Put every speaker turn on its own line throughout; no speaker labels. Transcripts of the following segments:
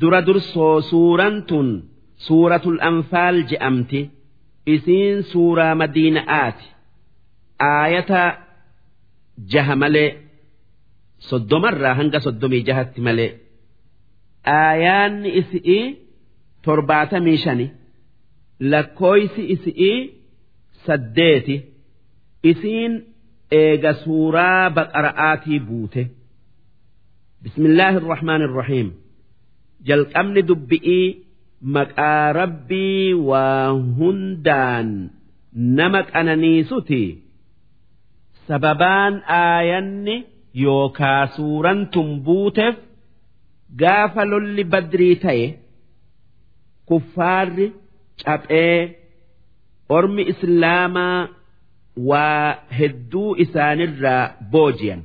dura dursoo suuraan tun suuratul anfaal je'amti. Isiin suuraa madiina'aati aayata jaha malee soddomarraa hanga soddomii jahatti malee. Aayaanni isi'ii torbaatamii shani lakkooysi isi'ii saddeeti. Isiin eega suuraa baqara'aatii buute. Bismillaahi irrahmaan irrahiim jalqabni dubbi'ii maqaa rabbii waa hundaan nama qananiisuti sababaan aayanni yookaa suuraan tun buuteef gaafa lolli badrii ta'e kuffaarri caphee ormi islaamaa waa hedduu isaanirraa booji'an.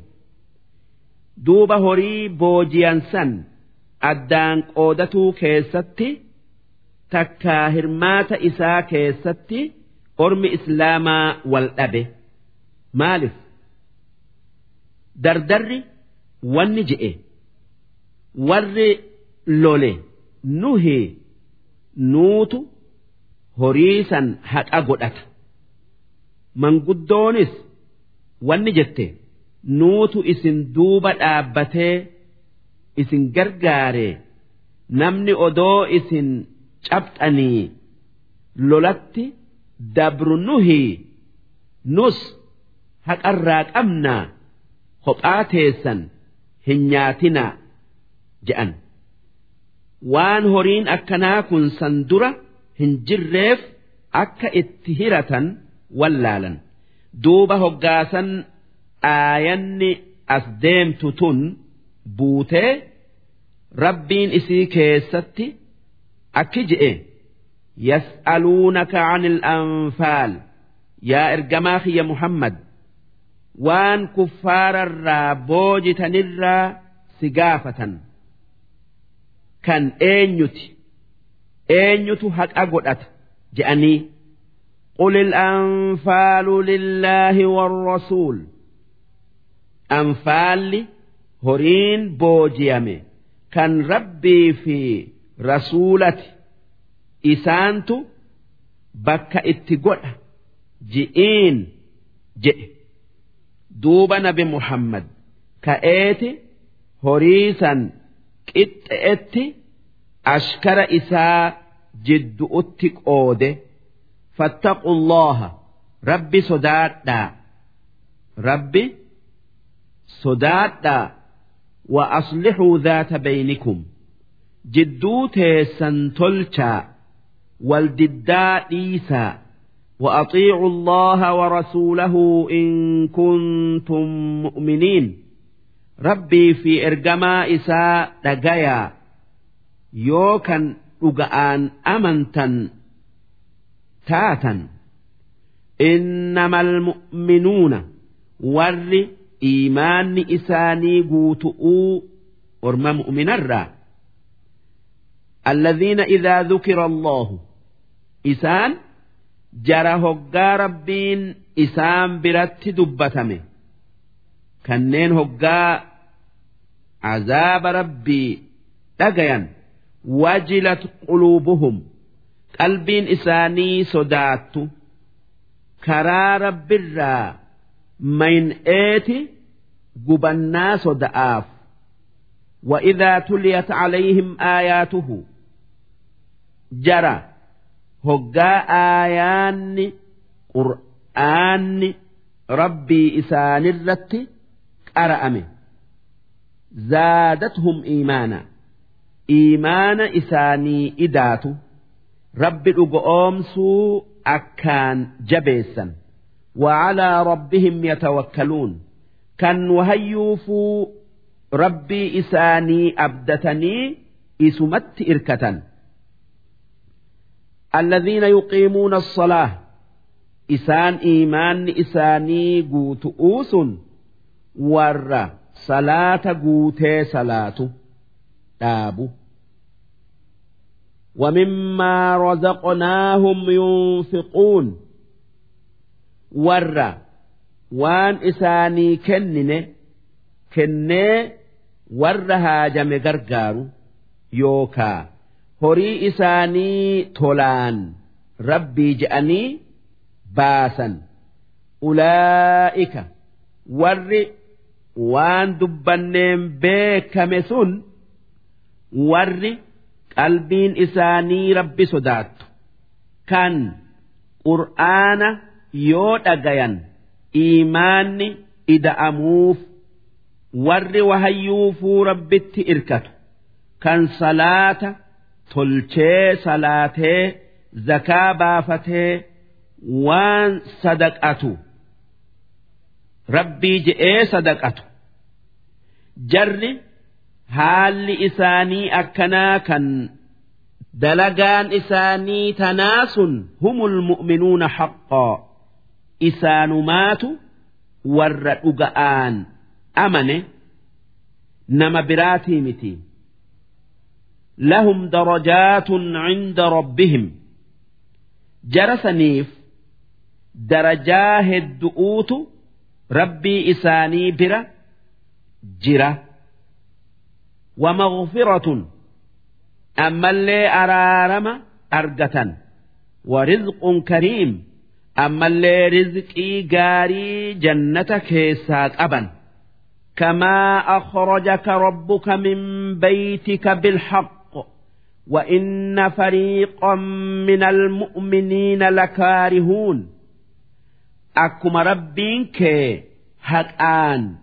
Duuba horii booji'an san addaan qoodatuu keessatti takkaa hirmaata isaa keessatti ormi islaamaa wal dhabe. Maalif dardarri wanni je'e warri lole nuhi nuutu horii san haqa godhata. Manguddoonis wanni jette nuutu isin duuba dhaabbatee isin gargaaree namni odoo isin cabxanii lolatti dabru nuhi nus haqarraa qabnaa kophaa teessan hin nyaatinaa je'an. Waan horiin akkanaa kun san dura hin jirreef akka itti hiratan wallaalan. Duuba hoggaasan aayanni as deemtu tun buutee rabbiin isii keessatti akki je'e yas'aluunaka anil anfaal yaa ergamaa kiyya muhammad waan kuffaararraa boojitanirraa si gaafatan kan eenyuti eenyutu haqa godhata je'anii قل الأنفال لله والرسول أنفال horiin booji'ame. Kan rabbii fi rasuulati isaantu bakka itti godha. Ji'iin jedhe duuba nabi muhammad ka'eeti horiisan qixxe'etti ashkara isaa jiddu'utti qoode. Fattaqullooha rabbi sodaadhaa. Rabbi sodaadhaa. وأصلحوا ذات بينكم جدو تيسن تلشا والددا إيسا وأطيعوا الله ورسوله إن كنتم مؤمنين ربي في إرجما إساء دقيا يوكا أجآن أمنتا taatan innamal mu'minuuna warri iimaanni isaanii guutu'uu orma mu'minarraa alladhiina idaa dhukira allahu isaan jara hoggaa rabbiin isaan biratti dubbatame. Kanneen hoggaa azaaba rabbii dhagayan wajilat quluubuhum qalbiin isaanii sodaattu. Karaa rabbirraa mayn'eeti gubannaa soda'aaf وإذا تليت عليهم آياته جرى هقا آيان قرآن ربي إسان الرت قرأمه زادتهم إيمانا إيمان إساني إداته rabbi dhugoomsuu akkaan jabeessan وعلى ربهم يتوكلون. كان وهيوفوا ربي إساني أبدتني إسمت إركة الذين يقيمون الصلاة إسان إيمان إساني قوت أوس ور صلاة قوتي صلاة. دابو. ومما رزقناهم ينفقون. warra waan isaanii kennine kennee warra haajame gargaaru yookaa horii isaanii tolaan rabbii je'anii baasan ulaa'ika warri waan dubbanneen beekame sun warri qalbiin isaanii rabbi sodaattu kan qur'aana. Yoo dhagayan iimaanni ida'amuuf warri wahayyuufuu rabbitti irkatu. Kan salaata tolchee salaatee zakaa baafatee waan sadaqatu. Rabbii je'ee sadaqatu. Jarri haalli isaanii akkanaa kan dalagaan isaanii tanaa sun humul mu'minuuna haqqaa isaanumaatu warra dhuga'aan amane nama biraatii miti lahum darajaatun cinda rabbihim jara saniif darajaa heddu'uutu rabbii isaanii bira jira ومغفرة أما اللي أرارم أرقة ورزق كريم ammallee rizqii gaarii jannata keessaa qaban kamaa akhrajaka rabbuka min baytika bilhaq وإن فريقا من المؤمنين لكارهون أكما ربينك هكآن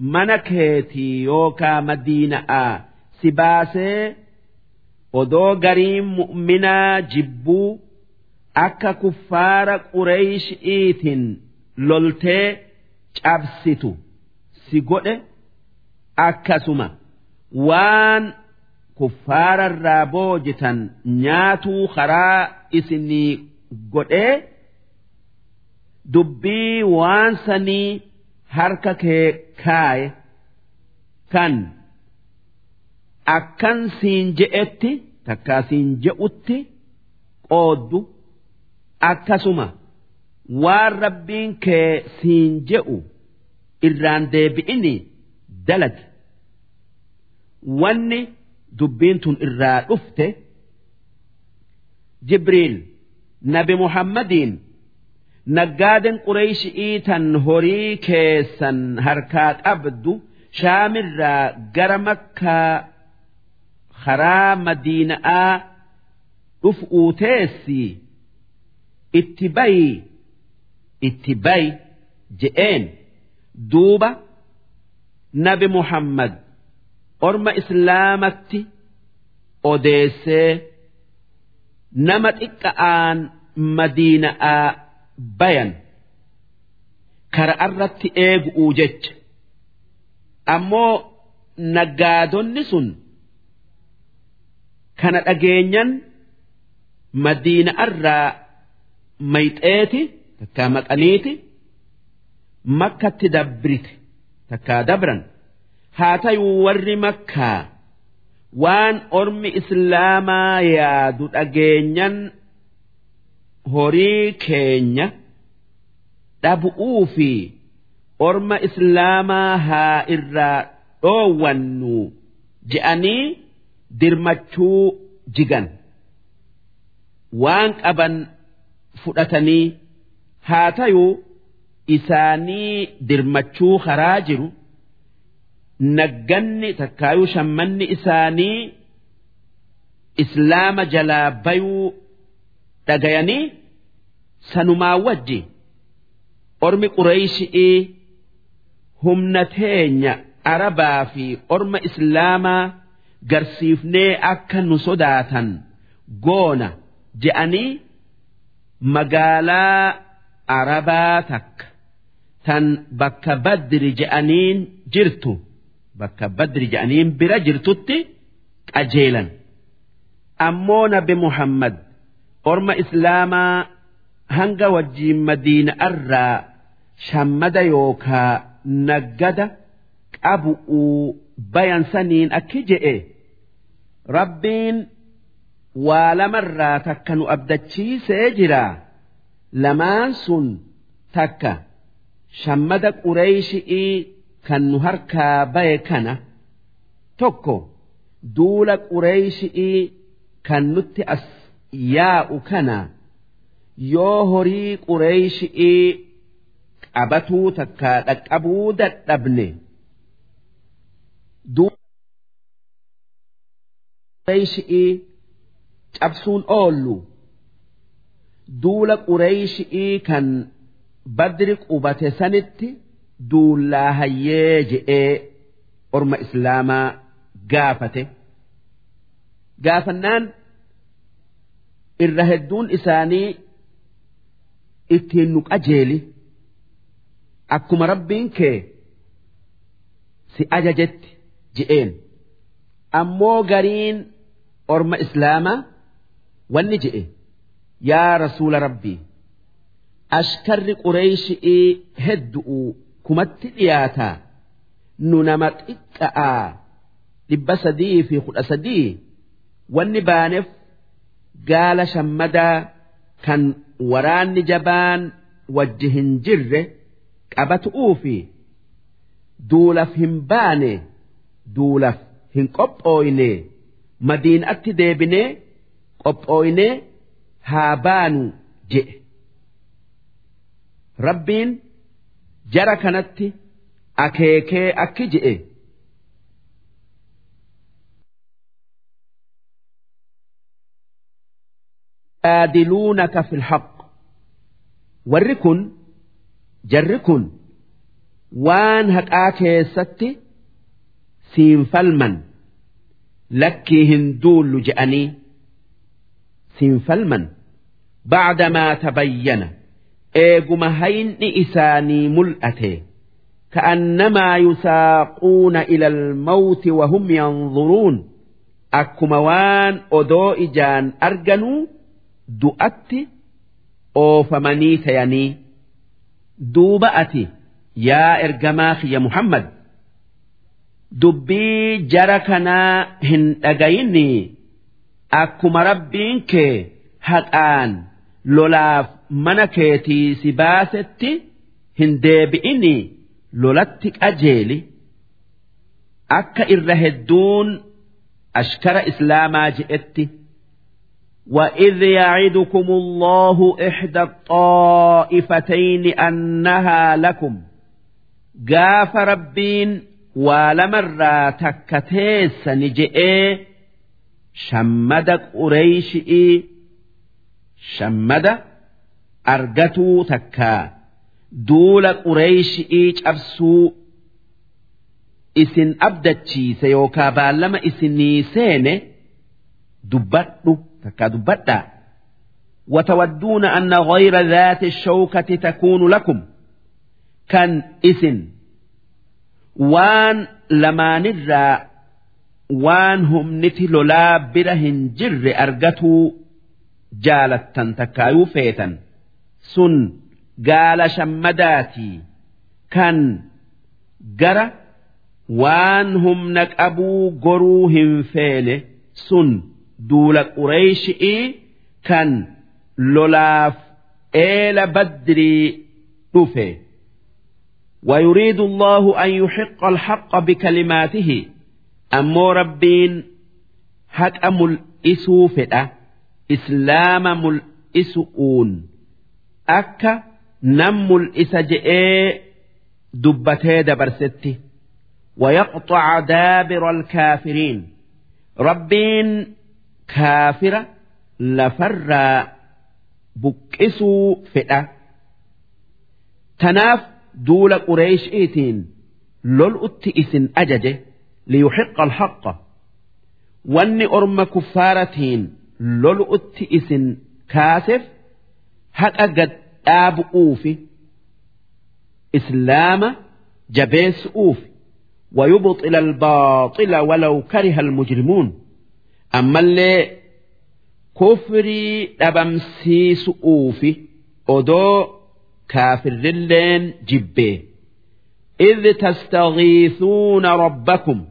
منكيتي يوكا مدينة آه سباسي odoo gariin mu'minaa jibbuu akka kuffaara qureeysh'iitiin loltee cabsitu si godhe akkasuma. Waan kuffaararraa boojitan nyaatuu karaa isinii godhee dubbii waan sanii harka kee kaaye kan akkan siin je'etti takkaa siin je'utti qooddu akkasuma waan rabbiin kee siin je'u irraan deebi'ini dalage wanni dubbiin tun irraa dhufte jibriil nabi muhammadiin naggaaden qureeyshii tan horii keessan harkaa qabdu shaamirraa gara makkaa karaa madiina'aa dhuf'uu teessi itti bayi itti bayi je'een duuba nabi muhammad orma islaamatti odeessee nama xiqqa'aan madiina'aa bayan karaa irratti eegu'uu jecha. Ammoo naggaadonni sun kana dhageenyan madiina irraa mayxeeti takkaa maqaniiti makkatti dabrite takkaa dabran. Haa tayuu warri makkaa waan ormi islaamaa yaadu dhageenyan horii keenya dhabu'uu fi orma islaamaa haa irraa dhoowwannu je'anii dirmachuu jigan. Waan qaban fudhatanii haa tayuu isaanii dirmachuu karaa jiru. Nagganni takkaayuu shammanni isaanii islaama jalaa bayuu dhagayanii sanumaa wajji. Ormi qureeyshii humna teenya arabaa fi orma islaamaa garsiifnee akka nu sodaatan goona je'anii magaalaa arabaa takka. Tan bakka badri je'aniin jirtu bakka badri je'aniin bira jirtutti qajeelan. Ammoo nabi muhammad orma islaamaa hanga wajjiin madiina irraa shammada yookaa naggada qabu'uu bayan saniin akki je'e. Rabbiin waa lamarraa takka nu abdachiisee jira. Lamaan sun takka. Shammada qureeyshii kan nu harkaa baye kana. Tokko duula qureeyshii kan nutti as yaa'u kana. Yoo horii qureeyshii qabatuu takka dhaqqabuu dadhabne. Qureeyshii cabsuun oollu. Duula qureeyshii kan badri qubate sanitti duullaa hayyee je'ee orma islaamaa gaafate. Gaafannaan irra hedduun isaanii ittiin nu qajeeli. Akkuma rabbiin kee si ajajetti je'een. Ammoo gariin orma islaamaa wanni je'e yaa rasuula rabbii ashkarri qureeyshii heddu'u kumatti dhiyaataa nu nama xiqqa'aa dhibba sadii fi kudha sadii. Wanni baaneef gaala shammadaa kan waraanni jabaan wajji hin jirre qabatu'uu fi duulaf hin baane duulaf hin qophooyne madiinatti deebinee qophooynee haa baanu je'e rabbiin jara kanatti akeekee akki je'e. Jaadiluunaka fil haq warri kun jarri kun waan haqaa keessatti siin falman lakkii siinfalman bacdamaa tabayyana eeguma hayni isaanii mul'ate ka'annamaa yusaaquuna ilal mawti wahum yanzuruun akkuma waan odoo ijaan arganuu du'atti oofamanii tayanii duuba ati yaa ergamaa kiyya Muhammad dubbii jara kanaa hin dhagayinii. Akkuma rabbiin kee haqaan lolaaf mana keetii si baasetti hin deebi'ini lolatti qajeeli akka irra hedduun ashkara islaamaa je'etti. وإذ يعدكم الله إحدى الطائفتين أنها لكم قاف ربين ولمرة تكتيس نجئي شمدك قريشئي شمد أرجتو تكا دول قريشئي أبسو إسن أبدتشي سيوكا بالما إسني سيني دبتو takkaa dubbadhaa وتودون أن غير ذات الشوكة تكون لكم كان إسن وان لما نرى وان هم نتي لولا برهن جر أرجتوا جالتا تكايو فيتا سن قال شمداتي كان جرى وان هم نكأبوا قروهم فيله سن duula qureeyshii kan lolaaf eela badrii dhufe ويريد الله أن يحق الحق بكلماته أمو ربين حق ملئسو فدا إسلام ملئسؤون أكا نم ملئس جئي دبتي دبرستي ويقطع دابر الكافرين ربين kaafira lafarraa buqqisuu fedha tanaaf duula qureeshiitiin lol'utti isin ajaje liyuxiqa alhaqa wanni orma kuffaaratiin lol'utti isin kaaseef haqa gad dhaabu'uufi islaama jabeessu'uufi ويبطل الباطل ولو كره المجرمون ammallee kufrii dhabamsiisu'uufi odoo kaafirrilleen jibbee إذ تستغيثون ربكم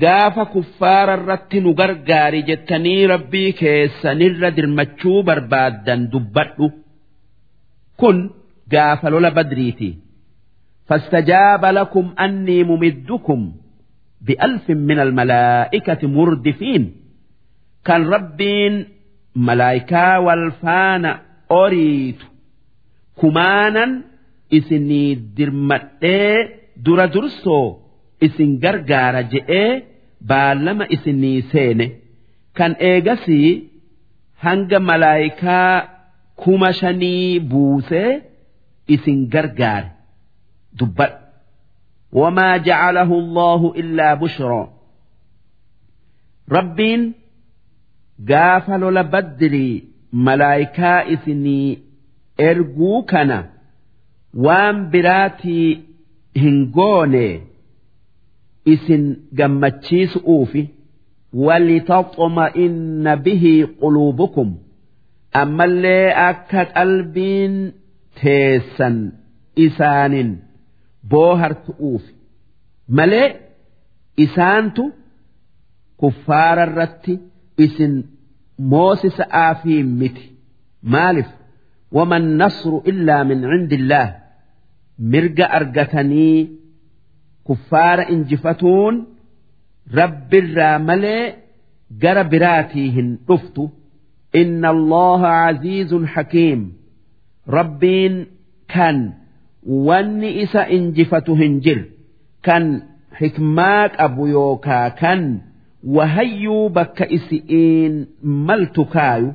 gaafa kuffaara irratti nu gargaari jettanii rabbii keessanirra dirmachuu barbaaddan dubbadhu. Kun gaafa lola badriiti. Fastajaaba lakum annii mumiddukum bi'alfin min almalaa'ikati murdifiin. Kan rabbiin malaayikaa walfaana oriitu. Kumaanan isinii dirmadhee dura dursoo. إسن غرغار جئ بالما إسني سينه كان إيغسي هنگ ملائكة كما شني بوسه إسن غرغار دبت وما جعله الله إلا بشرى ربين gaafa lola baddirii malaayikaa isinii erguu kana waan biraatii hin goone Isin gammachiisu'uufi walitaxma'inna bihii quluubukum. Ammallee akka qalbiin teessan isaanin boohartu'uufi. Malee isaantu kuffaara irratti isin moosisa'aa fi miti. Maalif waman nasru illaa min cindillaah mirga argatanii kuffaara injifatuun rabbirraa malee gara biraatii hin dhuftu inna allaha caziizun hakiim rabbiin kan wanni isa injifatu hin jir kan hikmaa qabu yookaa kan وهيوا بك إسئين ملتكايو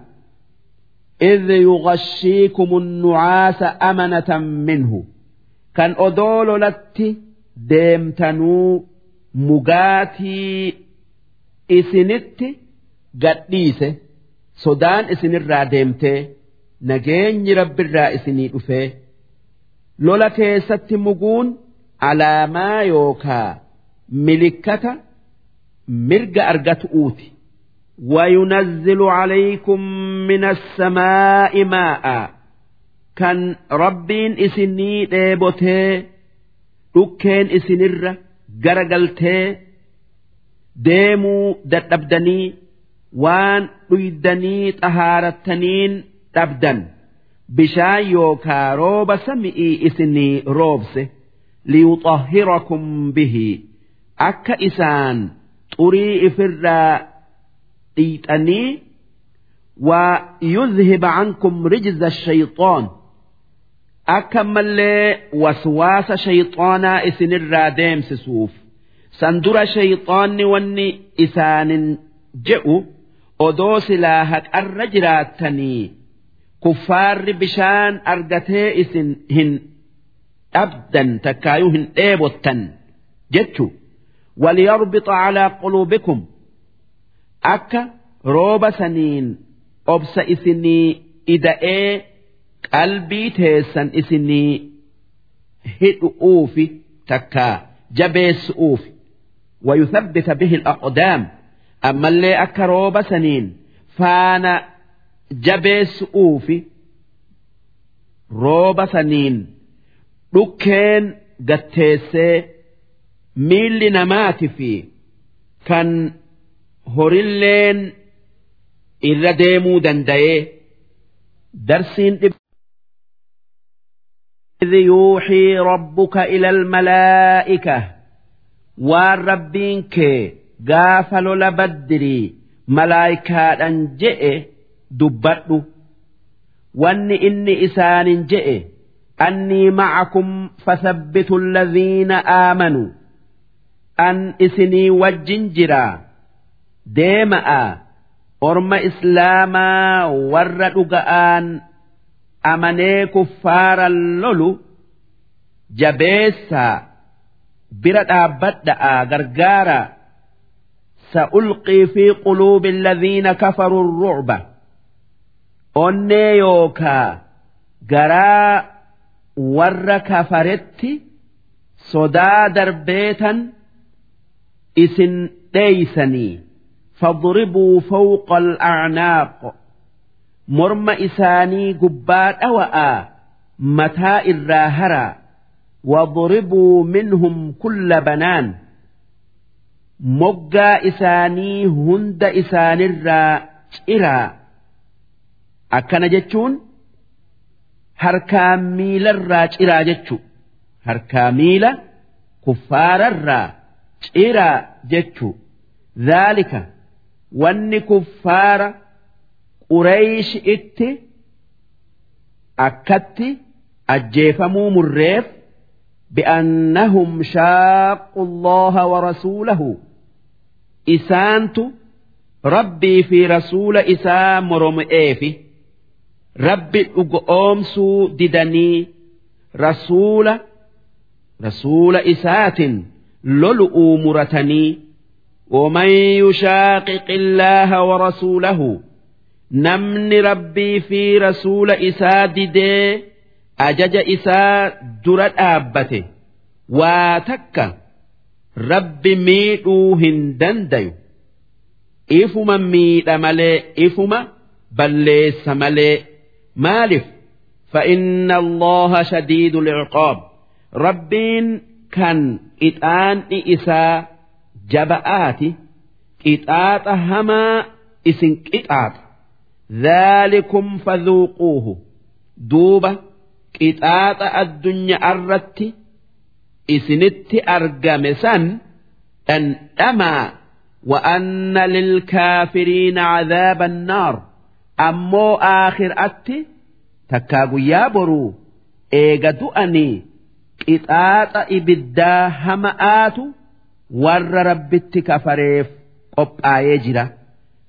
إذ يغشيكم النعاس أمنة منه كان أدول لتي ديمتنو مغاتي إسنت قديسة سودان إسن الرا ديمتي نجين رب الرا إسني أفي لولا كيست مغون على ما يوكا ملكة mirga argatu'uuti وينزل عليكم من السماء ماء كان ربين إسني ديبوتي dhukkeen isinirra gara galtee deemuu dadhabdanii waan dhuydanii xahaarattaniin dhabdan. Bishaan yookaa rooba sami'ii isinii roobse liyuxahhirakum bihi. Akka isaan xurii ifirraa dhiixanii waa yuzhiba cankum rijza shayxoon akka mallee waswaasa shayxaanaa isinirraa deemsisuuf san dura shayxaanni wanni isaanin je'u odoo silaa haqarra jiraattanii kuffaarri bishaan argatee isin hin dhabdan takkaayuu hin dheebottan jechu. Waliyarbixa calaa quluubikum akka rooba saniin obsa isinii ida'ee qalbii teessan isinii hidhu'uufi takkaa jabeessu'uufi ويثبت به الأقدام أما اللي أكروب سنين فانا جبس أوفي روب سنين دكين قتيسي ميل نمات في كان هوريلين إلا ديمو دندايه درسين إذ يوحي ربك إلى الملائكة والربينك قافل لبدري ملائكة أنجئ دبت واني إني إسان جئ أني معكم فثبتوا الذين آمنوا أن إسني وجنجرا ديمأ islaamaa warra dhuga'aan amanee kuffaaran lolu jabeessaa bira dhaabbadha'a gargaara sa'ulqii fi quluubi alladhiina kafaruu rucba onnee yookaa garaa warra kafaretti sodaa darbeetan isin dheeysanii فاضربوا فوق الأعناق مرم إساني قباد أوآ متاء الراهرة واضربوا منهم كل بنان مقا إساني هند إسان الرا إرا أكن جتشون هركا ميل الراج إرا جتشو هركا ميل كفار الرا ciraa jechu dhaalika wanni kuffaara itti akkatti ajjeefamuu murreef bi'annahum shaaqu allaha wa rasuulahu isaantu rabbii fi rasuula isaa morom'eefi rabbi dhugo oomsuu didanii rasuula rasuula isaatin lolu'uu muratanii ومن يشاقق الله ورسوله namni rabbii fi rasuula isaa didee ajaja isaa dura dhaabbate waa takka rabbi miidhuu hin dandayu ifuma miidha malee ifuma balleessa malee maaliif فإن الله شديد العقاب ربين كان إتآن إساء جبآت إتآت هما إسن إتآت ذلكم فذوقوه دوبة قطاط الدنيا الرت إسنت أرقمسا أن أما وأن للكافرين عذاب النار أمو آخر أتي تكاغو يابرو إيغا دؤني قطاط إبدا همآت ور ربت كفريف قب آيه جرا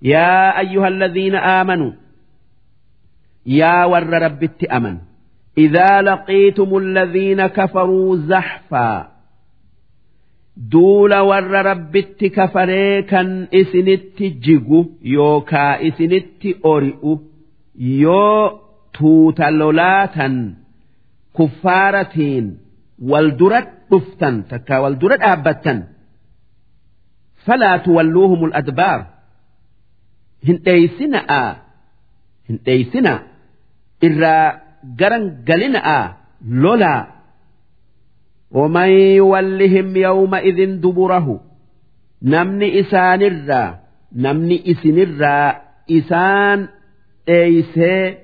يا أيها الذين آمنوا يا ور رب التأمن إذا لقيتم الذين كفروا زحفا دول ور رب التكفريكا إسنت جيقو يوكا إسنت أورئو يو توت لولاتا كفارتين والدرت طفتا تكا والدرت أبتا فلا تولوهم الأدبار. hin dheeysina'a hin dheeysina irraa garan galina'a lolaa ومن يولهم يومئذ دبره نمني إسان الرا نمني إسن الرا إسان إيسي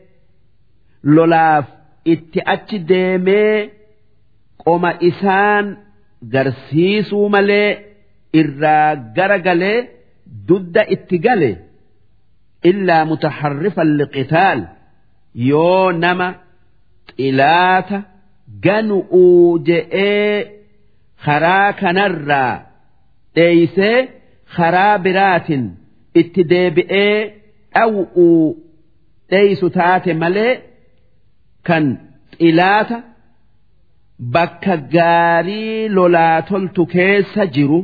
لولاف اتأتش ديمي قوم إسان قرسيسو ملي إرا قرقلي ضد اتقالي illaa mutaharrifan liqitaal yoo nama xilaata ganu'uu je'ee karaa kanarraa dheeysee karaa biraatin itti deebi'ee dhaw'uu dheeysu taate malee kan xilaata bakka gaarii lolaa toltu keessa jiru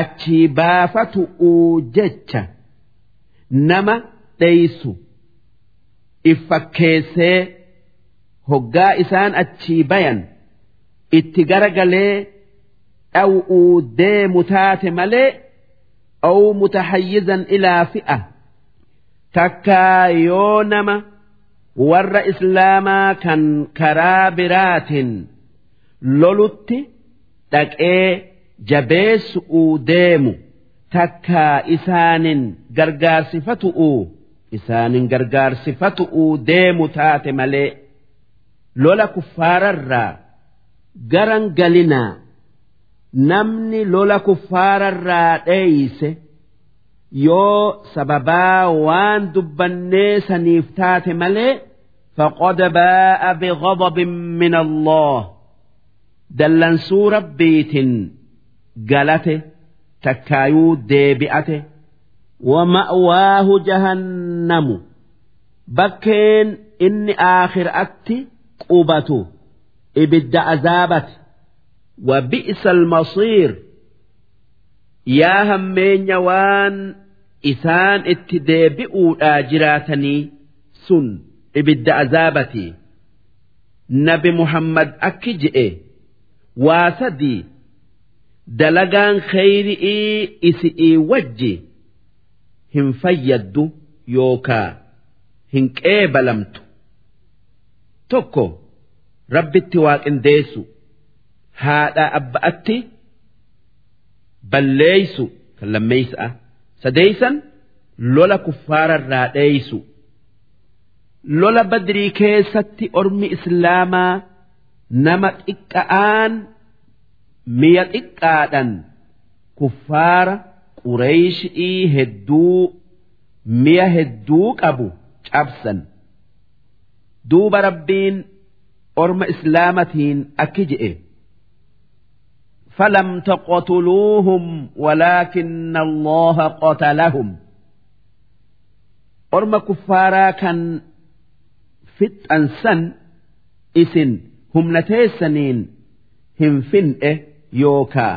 achii baafatu'uu jecha. nama dheeysu if fakkeessee hoggaa isaan achii bayan itti garagalee dhaw'uu deemu taate malee أو متحيزا إلى فئة تكا يونما ور إسلاما كان كرابرات لولت تكئ جبيس ديمو تكا إسان takkaa isaanin gargaarsifatu'u isaanin gargaarsifatu'u deemu taate malee lola kuffaararraa garan galinaa namni lola kuffaararraa dheeyse yoo sababaa waan dubbannee saniif taate malee faqad baa'a bighadabin min allah. Dallansuu rabbiitin galate takkaayuu deebi'ate. Wama'waahu jahannamu. Bakkeen inni aakhiraatti qubatu. Ibidda azaabati wa bi'sa almasiir yaa hammeenya waan isaan itti deebi'uudhaa jiraatanii sun ibidda azaabati. Nabi muhammad akki je'e. Waa sadii dalagaan kheyri'ii isi'ii wajji hin fayyaddu yookaa hin qeebalamtu. Tokko rabbitti waaqindeessu haadhaa abba'atti balleeysu kan lammeeysa'a sadeeysan lola kuffaararraa dheeysu. Lola badrii keessatti ormi islaamaa nama xiqqa'aan mi'a xiqqaadhan kuffaara qureeyshii hedduu mi'a hedduu qabu cabsan duuba rabbiin orma islaamatiin akki je'e فلم تقتلوهم ولكن الله قتلهم أرم كفارا كان فت أنسن إسن هم نتيسنين هم yookaa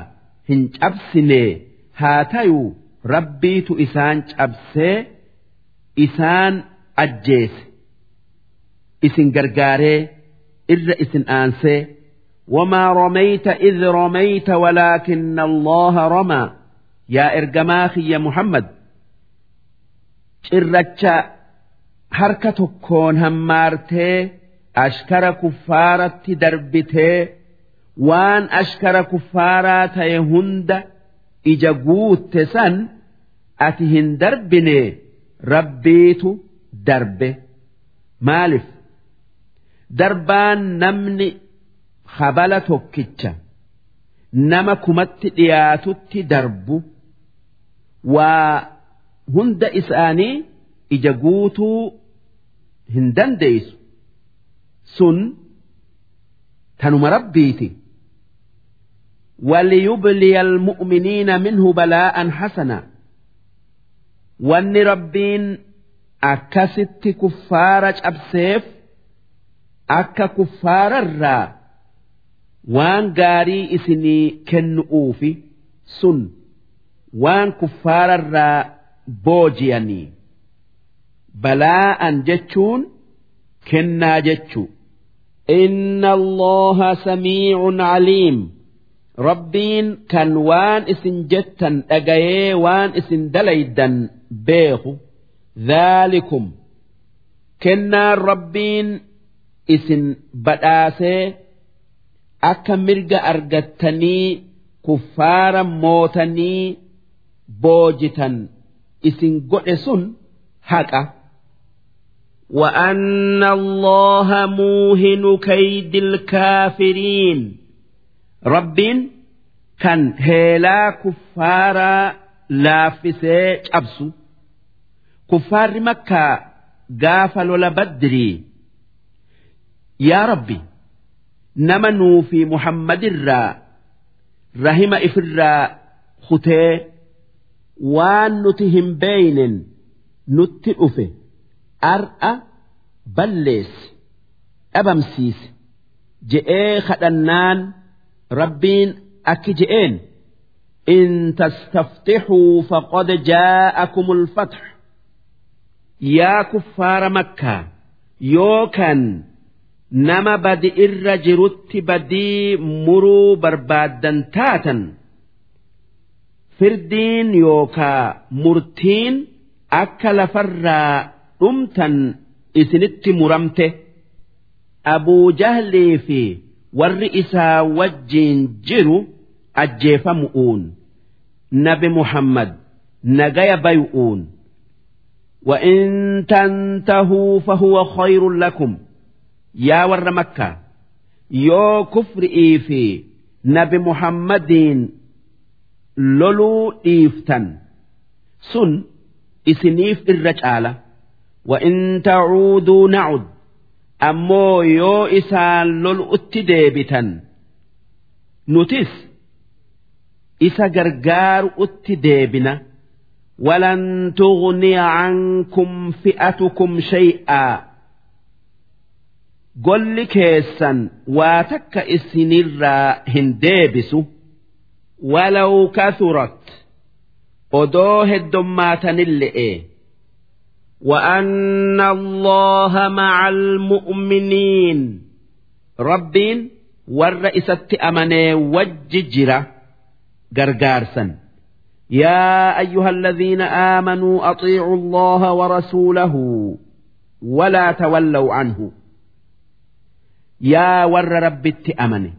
hin cabsine haa ta'u rabbiitu isaan cabsee isaan ajjeese. Isin gargaaree irra isin aansee wamaa romayta id romayta walaakinna allaha romaa yaa ergamaa kiyya muhammad cirracha harka tokkoon hammaartee ashkara kuffaaratti darbitee waan ashkara kuffaaraa ta'e hunda ija guutte san ati hin darbine rabbiitu darbe. Maalif? Darbaan namni habala tokkicha nama kumatti dhiyaatutti darbu waa hunda isaanii ija guutuu hin dandeessu. Sun tanuma rabbiiti وليبلي المؤمنين منه بلاء حسنا وان ربين أكست كفارة أبسيف أكا كفار الرّ waan gaarii isinii kennu'uufi sun waan kuffaararraa booji'anii balaa'an jechuun kennaa jechuu inna allaha samiicun caliim rabbiin kan waan isin jettan dhagayee waan isin dalaydan beeku dhaalikum kennaan rabbiin isin badhaasee akka mirga argattanii kuffaara mootanii boojitan isin godhe sun haqa. وأن الله موهن كيد الكافرين Rabbiin kan heelaa kuffaaraa laaffisee cabsu kuffaarri makkaa gaafa lola baddirii yaa rabbi nama nuu fi muhammadirraa rahima ifirraa kutee waan nuti hin beeynen nutti dhufe ar'a balleessi dhabamsiise je'ee kadhannaan. rabbiin akki je'een in tastaftixuu faqad jaa'akum ulfatx yaa kuffaara makkaa yookan nama badi irra jirutti badii muruu barbaaddan taatan firdiin yookaa murtiin akka lafarraa dhumtan isinitti muramte. Abuu jahlii fi warri isaa wajjiin jiru ajjeefamu'uun. Nabi muhammad nagaya bayu'uun وإن تنتهوا فهو خير لكم يا ور مكة يو كفر إيفي نبي محمد لولو إيفتن سن إسنيف الرجالة وإن تعودوا نعد ammoo yoo isaan lol'utti deebitan nutis isa gargaaru'utti deebina ولن تغني عنكم فئتكم شيئا قل كيسا واتك السنرا هنديبس ولو كثرت odoo heddummaatan illee وأن الله مع المؤمنين. ربين والرئيسة أمني وججرة قرقارسا يا أيها الذين آمنوا أطيعوا الله ورسوله ولا تولوا عنه. يا ور رب التأمني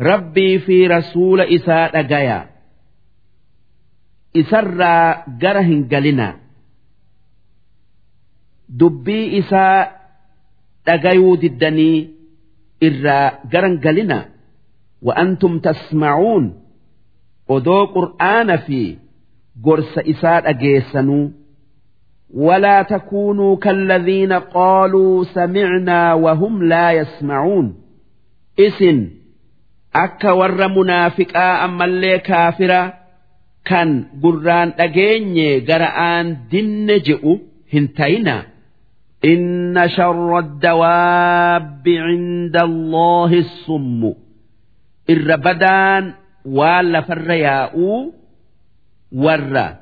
ربي في رسول إساء قيا إسرى قرهن قلنا dubbii isaa dhagayuu diddanii irraa garan galina وأنتم تسمعون odoo qur'aana fi gorsa isaa dhageessanuu ولا تكونوا كالذين قالوا سمعنا وهم لا يسمعون إسن أكا ور منافقا أما اللي كافرا كان قران أجيني قرآن دن جئو هنتينا إن شر الدواب عند الله الصم. الربدان والا فرياء ور.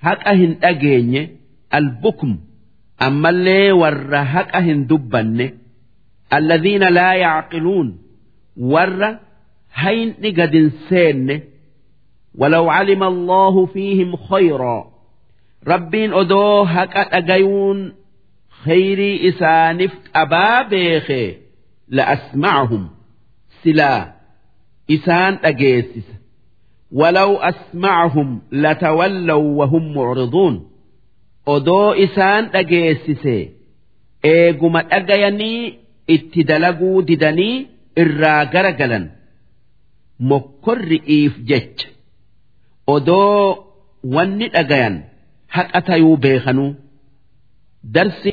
هك أهن البكم. أما اللي ور هك أهن دبن. الذين لا يعقلون. ور هين نقد سين. ولو علم الله فيهم خيرا. ربين أدوه هك أجيون khayrii isaaniif qabaa beeke la'asma'ahum silaa isaan dhageessisa. Walau asma'ahum latawallaw wahum mucriduun odoo isaan dhageessise eeguma dhagayanii itti dalaguu didanii irraa gara galan mokkorri iif jecha. Odoo wanni dhagayan haqa tayuu beekanuu. Darsi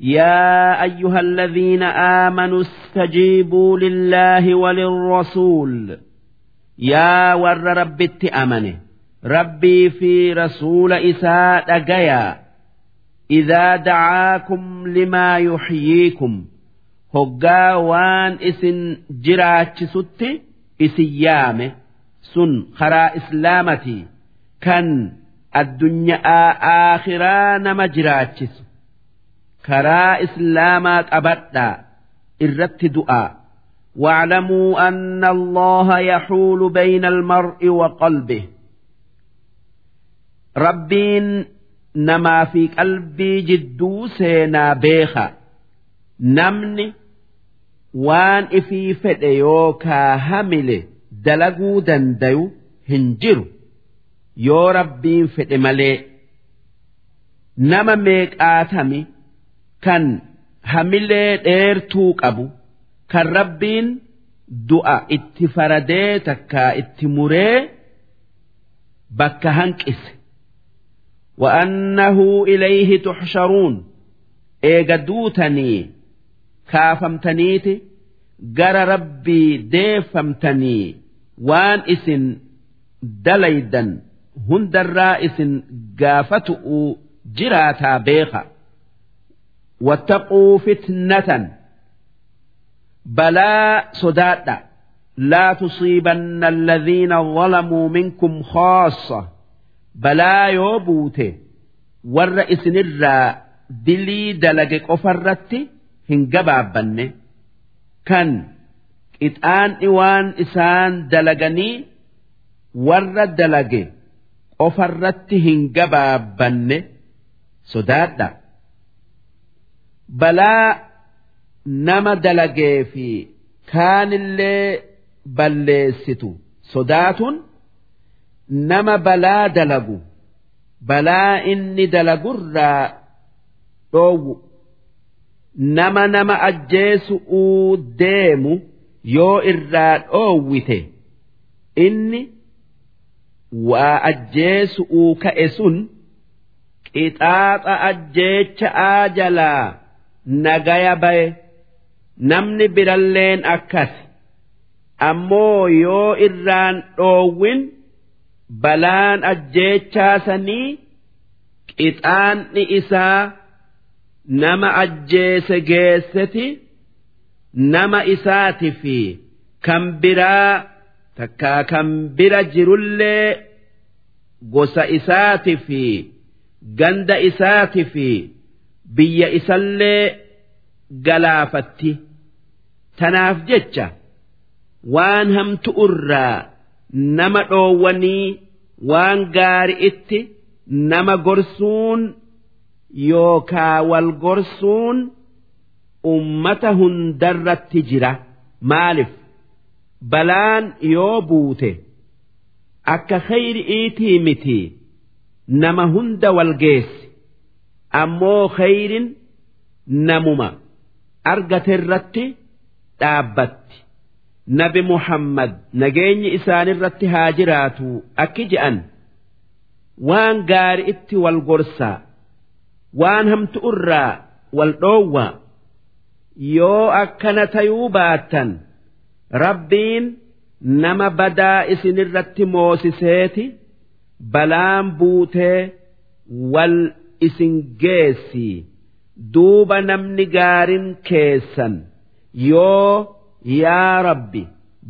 يا أيها الذين آمنوا استجيبوا لله وللرسول. يا ور رب أمنه. ربي في رسول إساء دقيا. إذا دعاكم لما يحييكم. هقا وان إسن جراج ستي إسيامه سن خرا إسلامتي. كان الدنيا آخرا نما جراجس خرا إسلامات أبدا إرت دعاء واعلموا أن الله يحول بين المرء وقلبه Rabbiin namaa fi qalbii jidduu seenaa beeka namni waan ifii fedhe yookaa hamile dalaguu dandayu hin jiru yoo rabbiin fedhe malee nama meeqaatami kan hamilee dheertuu qabu kan rabbiin du'a itti faradee takkaa itti muree bakka hanqise. وأنه إليه تحشرون إيجدوتني كافمتنيتي جرى ربي ديفمتني وان اسن دليدا هند الرائس قافتؤ جراتا بيخا واتقوا فتنة بلا صدادا لا تصيبن الذين ظلموا منكم خاصة balaa yoo buute warra isinirraa dilii dalage qofarratti hin gabaabbanne kan qixaanni waan isaan dalaganii warra dalage qofarratti hin gabaabbanne sodaadha. Balaa nama dalagee fi kaanillee balleessitu sodaatuun. nama balaa dalagu balaa inni dalagurraa dhoowwu nama nama ajjeesu'uu deemu yoo irraa dhoowwite inni waa ajjeesu'uu ka'e sun qixaaxa ajjeecha'aa jalaa nagaya baye namni biralleen akkas ammoo yoo irraan dhoowwin. balaan ajjeechaa sanii qixaanni isaa nama ajjeese geesseti nama isaati fi kan biraa takkaa kan bira jirullee gosa isaati fi ganda isaati fi biyya isallee galaafatti. Tanaaf jecha waan hamtu irraa nama dhoowwanii waan gaari'itti nama gorsuun yookaa wal gorsuun ummata hundarratti jira. Maalif balaan yoo buute akka khayri'iitii miti nama hunda wal geessi ammoo khayrin namuma. Argaterratti dhaabbatti. Nabi muhammad nageenyi isaanirratti haa jiraatu. Akki je'an waan gaari itti wal gorsaa waan hamtu irraa wal dhoowwaa yoo akkana tayuu baattan rabbiin nama badaa isinirratti moosiseeti balaan buutee wal isin geessi duuba namni gaarin keessan yoo yaa rabbi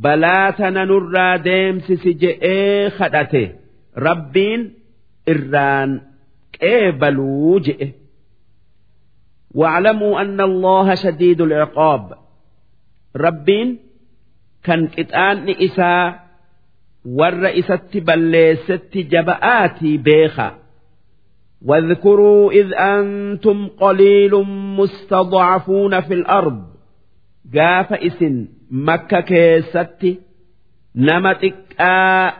balaa tana nurraa deemsisi je'ee kadhate rabbiin irraan qeebaluu je'e. واعلموا أن الله شديد العقاب ربين كان قطان إساء والرئيسة بلست جبآتي بيخا واذكروا إذ أنتم قليل مستضعفون في الأرض. قاف إسن مكة كيستي نمتك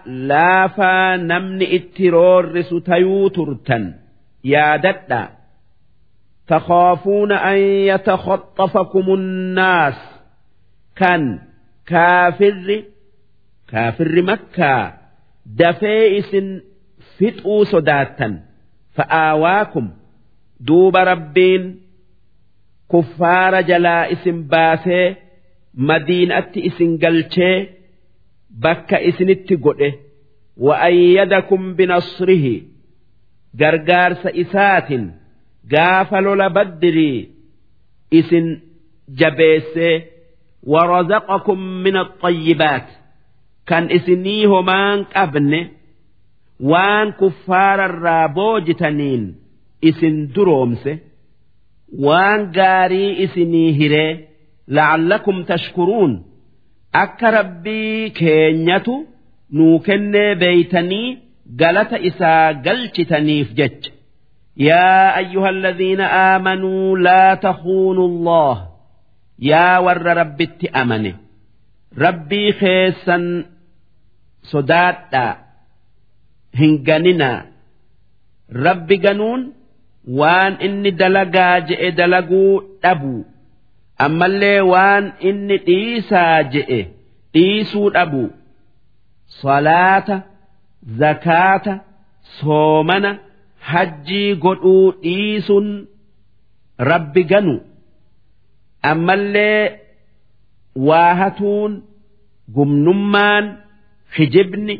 لافا نمن اترور ستيو ترتن. يا ددا تخافون أن يتخطفكم الناس. كان كافر كافر مكة. دفيس فتؤوا fa'aawaakum duuba rabbiin kuffaara jalaa isin baasee madiinatti isin galchee bakka isinitti godhe. Wa'ayyadakum binasrihi gargaarsa isaatiin gaafa lola baddirii isin jabeessee. Warazaqakum min axayyibaat kan isinii homaan qabne waan kuffaararraa boojitaniin isin duroomse waan gaarii isinii hiree la'allakum tashkuruun akka rabbii keenyatu nuu kennee beeytanii galata isaa galchitaniif jecha. Yaa ayyuhal ladhiina aamanuu laa tahuunu allah yaa warra rabbitti amane. Rabbii keessan sodaadhaa. hin ganinaa rabbi ganuun waan inni dalagaa je'e dalaguu dhabu. Ammallee waan inni dhiisaa je'e dhiisuu dhabu. Salaata zakaata soomana hajjii godhuu dhiisuun rabbi ganu. Ammallee waahatuun gumnummaan hijibni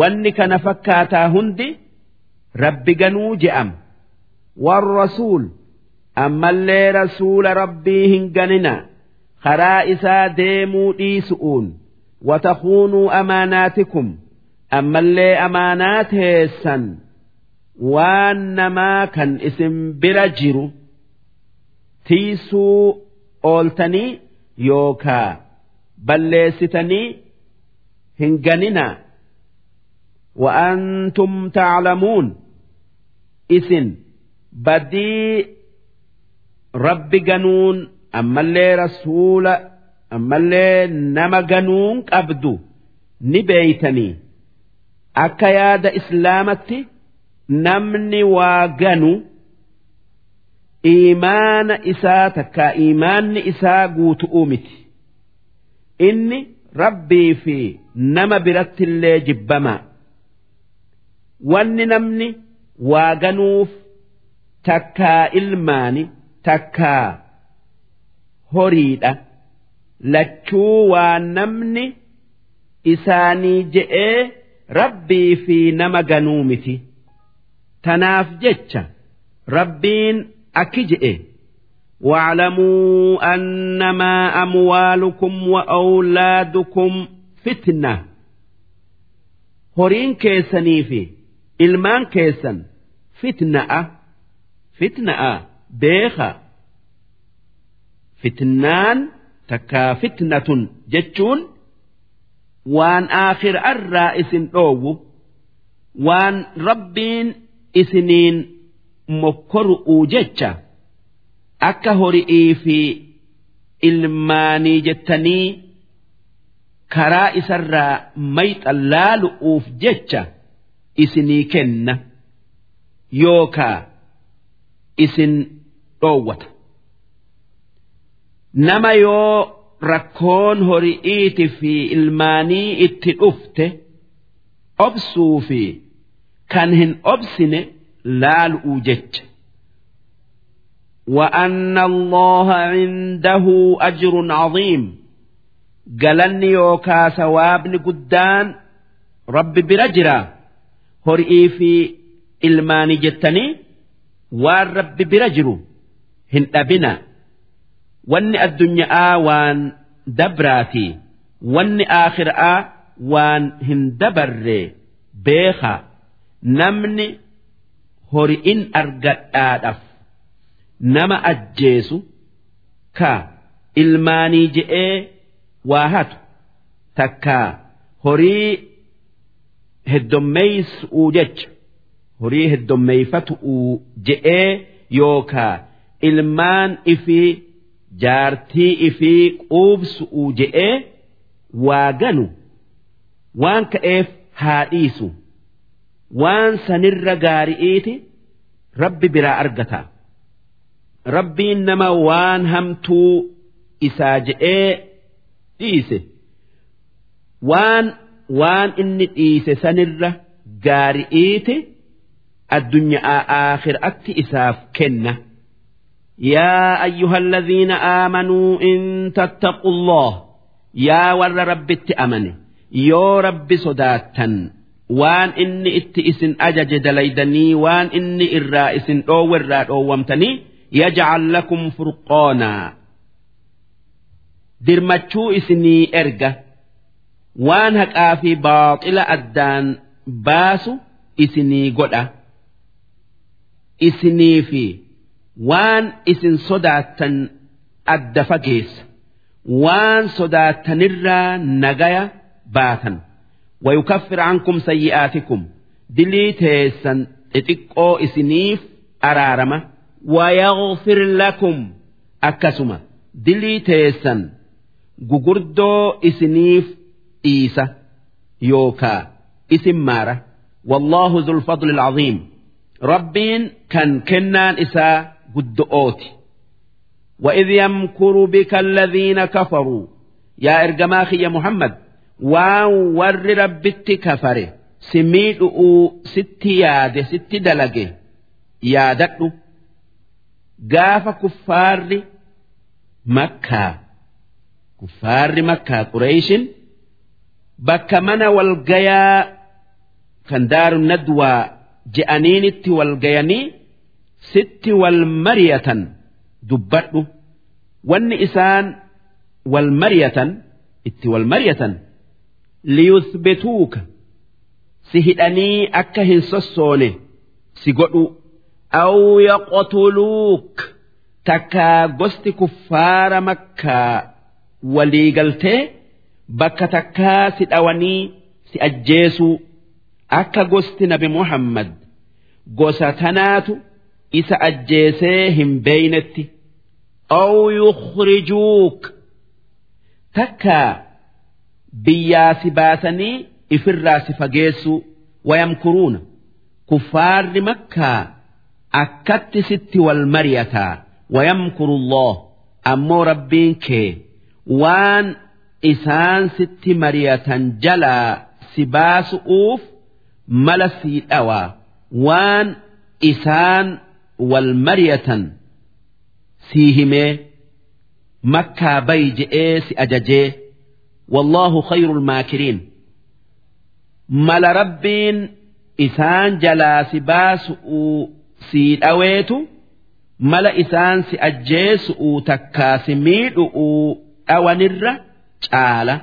wanni kana fakkaataa hundi rabbi ganuu je'am warrasuul ammallee rasuula rabbii hin ganina. Karaa isaa deemuu dhiisu'uun watakuunuu amaanaatikum. Ammallee amaanaa teessan waan namaa kan isin bira jiru tiisuu ooltanii yookaa balleessitanii hin ganinaa وأنتم تعلمون إسن بدي رب جنون أما اللي رسول أما اللي نما جنون أبدو نبيتني أكا ياد إسلامتي namni waa ganu iimaana isaa takka iimaanni isaa guutu'uu miti inni rabbii fi nama biratti illee jibbamaa wanni namni waa ganuuf takkaa ilmaani takkaa horiidha lachuu waa namni isaanii je'ee rabbii fi nama ganuu miti. tanaaf jecha rabbiin akki je'e واعلموا أنما أموالكم وأولادكم فتنة هورين كيسني في إلمان كيسن فتنة فتنة بيخة فتنان تكا فتنة جتشون وان آخر الرئيس أوو وان ربين isiniin mokkoru'uu jecha akka hori'ii fi ilmaanii jettanii karaa isarraa mayxan laalu'uuf jecha Isinii kenna yookaa isin dhoowwata nama yoo rakkoon hori'iiti fi ilmaanii itti dhufte obsuu fi kan hin obsine laalu'uu jecha. وأن الله عنده أجر عظيم قالني يوكا ثوابني قدان رب برجرا horii fi ilmaanii jettanii waan rabbi bira jiru hin dhabina. Wanni addunyaa waan dabraatii wanni aakhiraa waan hin dabarre beeka namni hori'in argadhaadhaaf nama ajjeesu ka ilmaanii je'ee waa hatu takka horii heddommeeysu'uu jecha. Horii heddommeeyfatu'uu je'ee yookaa ilmaan ifii jaartii ifii quubsu'uu je'ee waa ganu waan ka'eef haa dhiisu. Waan sanirra gaari'iiti rabbi biraa argata. Rabbiin nama waan hamtuu isaa je'ee dhiise. Waan waan inni dhiise sanirra gaari'iiti. addunyaa aakhiraatti isaaf kenna yaa ayyuha alladhiina aamanuu in tattaqu allah yaa warra rabbitti amane yoo rabbi sodaattan waan inni itti isin ajaje dalaydanii waan inni irraa isin dhoowwe irraa dhoowwamtanii yaj'al lakum furqoonaa dirmachuu isinii erga waan haqaa fi baaxila addaan baasu isinii godha. Isinii fi waan isin sodaattan adda fageessa. Waan sodaattanirraa nagaya baatan. Wayukaffir ankum sayyi'aatikum. Dilii teessan xixiqqoo isiniif araarama. Wayaghfir lakum. Akkasuma dilii teessan gugurdoo isiniif dhiisa yookaa isin maara والله ذو الفضل العظيم rabbiin kan kennaan isaa guddo'ooti وإذ يمكر بك الذين كفروا يا إرجما خي محمد وان ور ربت كفره سميدؤ ست ياد ست دلقه يادت قاف كفار مكة كفار مكة قريش bakka mana walgayaa kan daaru nadwaa je'aniinitti walgayanii sitti wal mariyatan dubbadhu. Wanni isaan wal mariyatan itti wal mariyatan liyuthbituuka si hidhanii akka hin sossoone si godhu. Aw yaqtuluuk takkaa gosti kuffaara makkaa walii galtee bakka takkaa si dhawanii si ajjeesuu akka gosti nabi Muhammad gosa tanaatu isa ajjeesee hin beeynetti si baasanii ifirraa si fageessuu wayamkuruuna. Kuffaarri makkaa akkatti sitti wal mariyataa wayamkuru Allah isaan sitti mariyatan jalaa si baasu'uuf mala sii dhawaa waan isaan wal mariyatan sii himee makkaa bayi je'ee si ajajee. Wallaahu khayrul maakiriin. Mala rabbiin isaan jalaa si baasu'uu sii dhaweetu mala isaan si ajjeesu'uu takkaa si miidhu'uu dhawanirra caala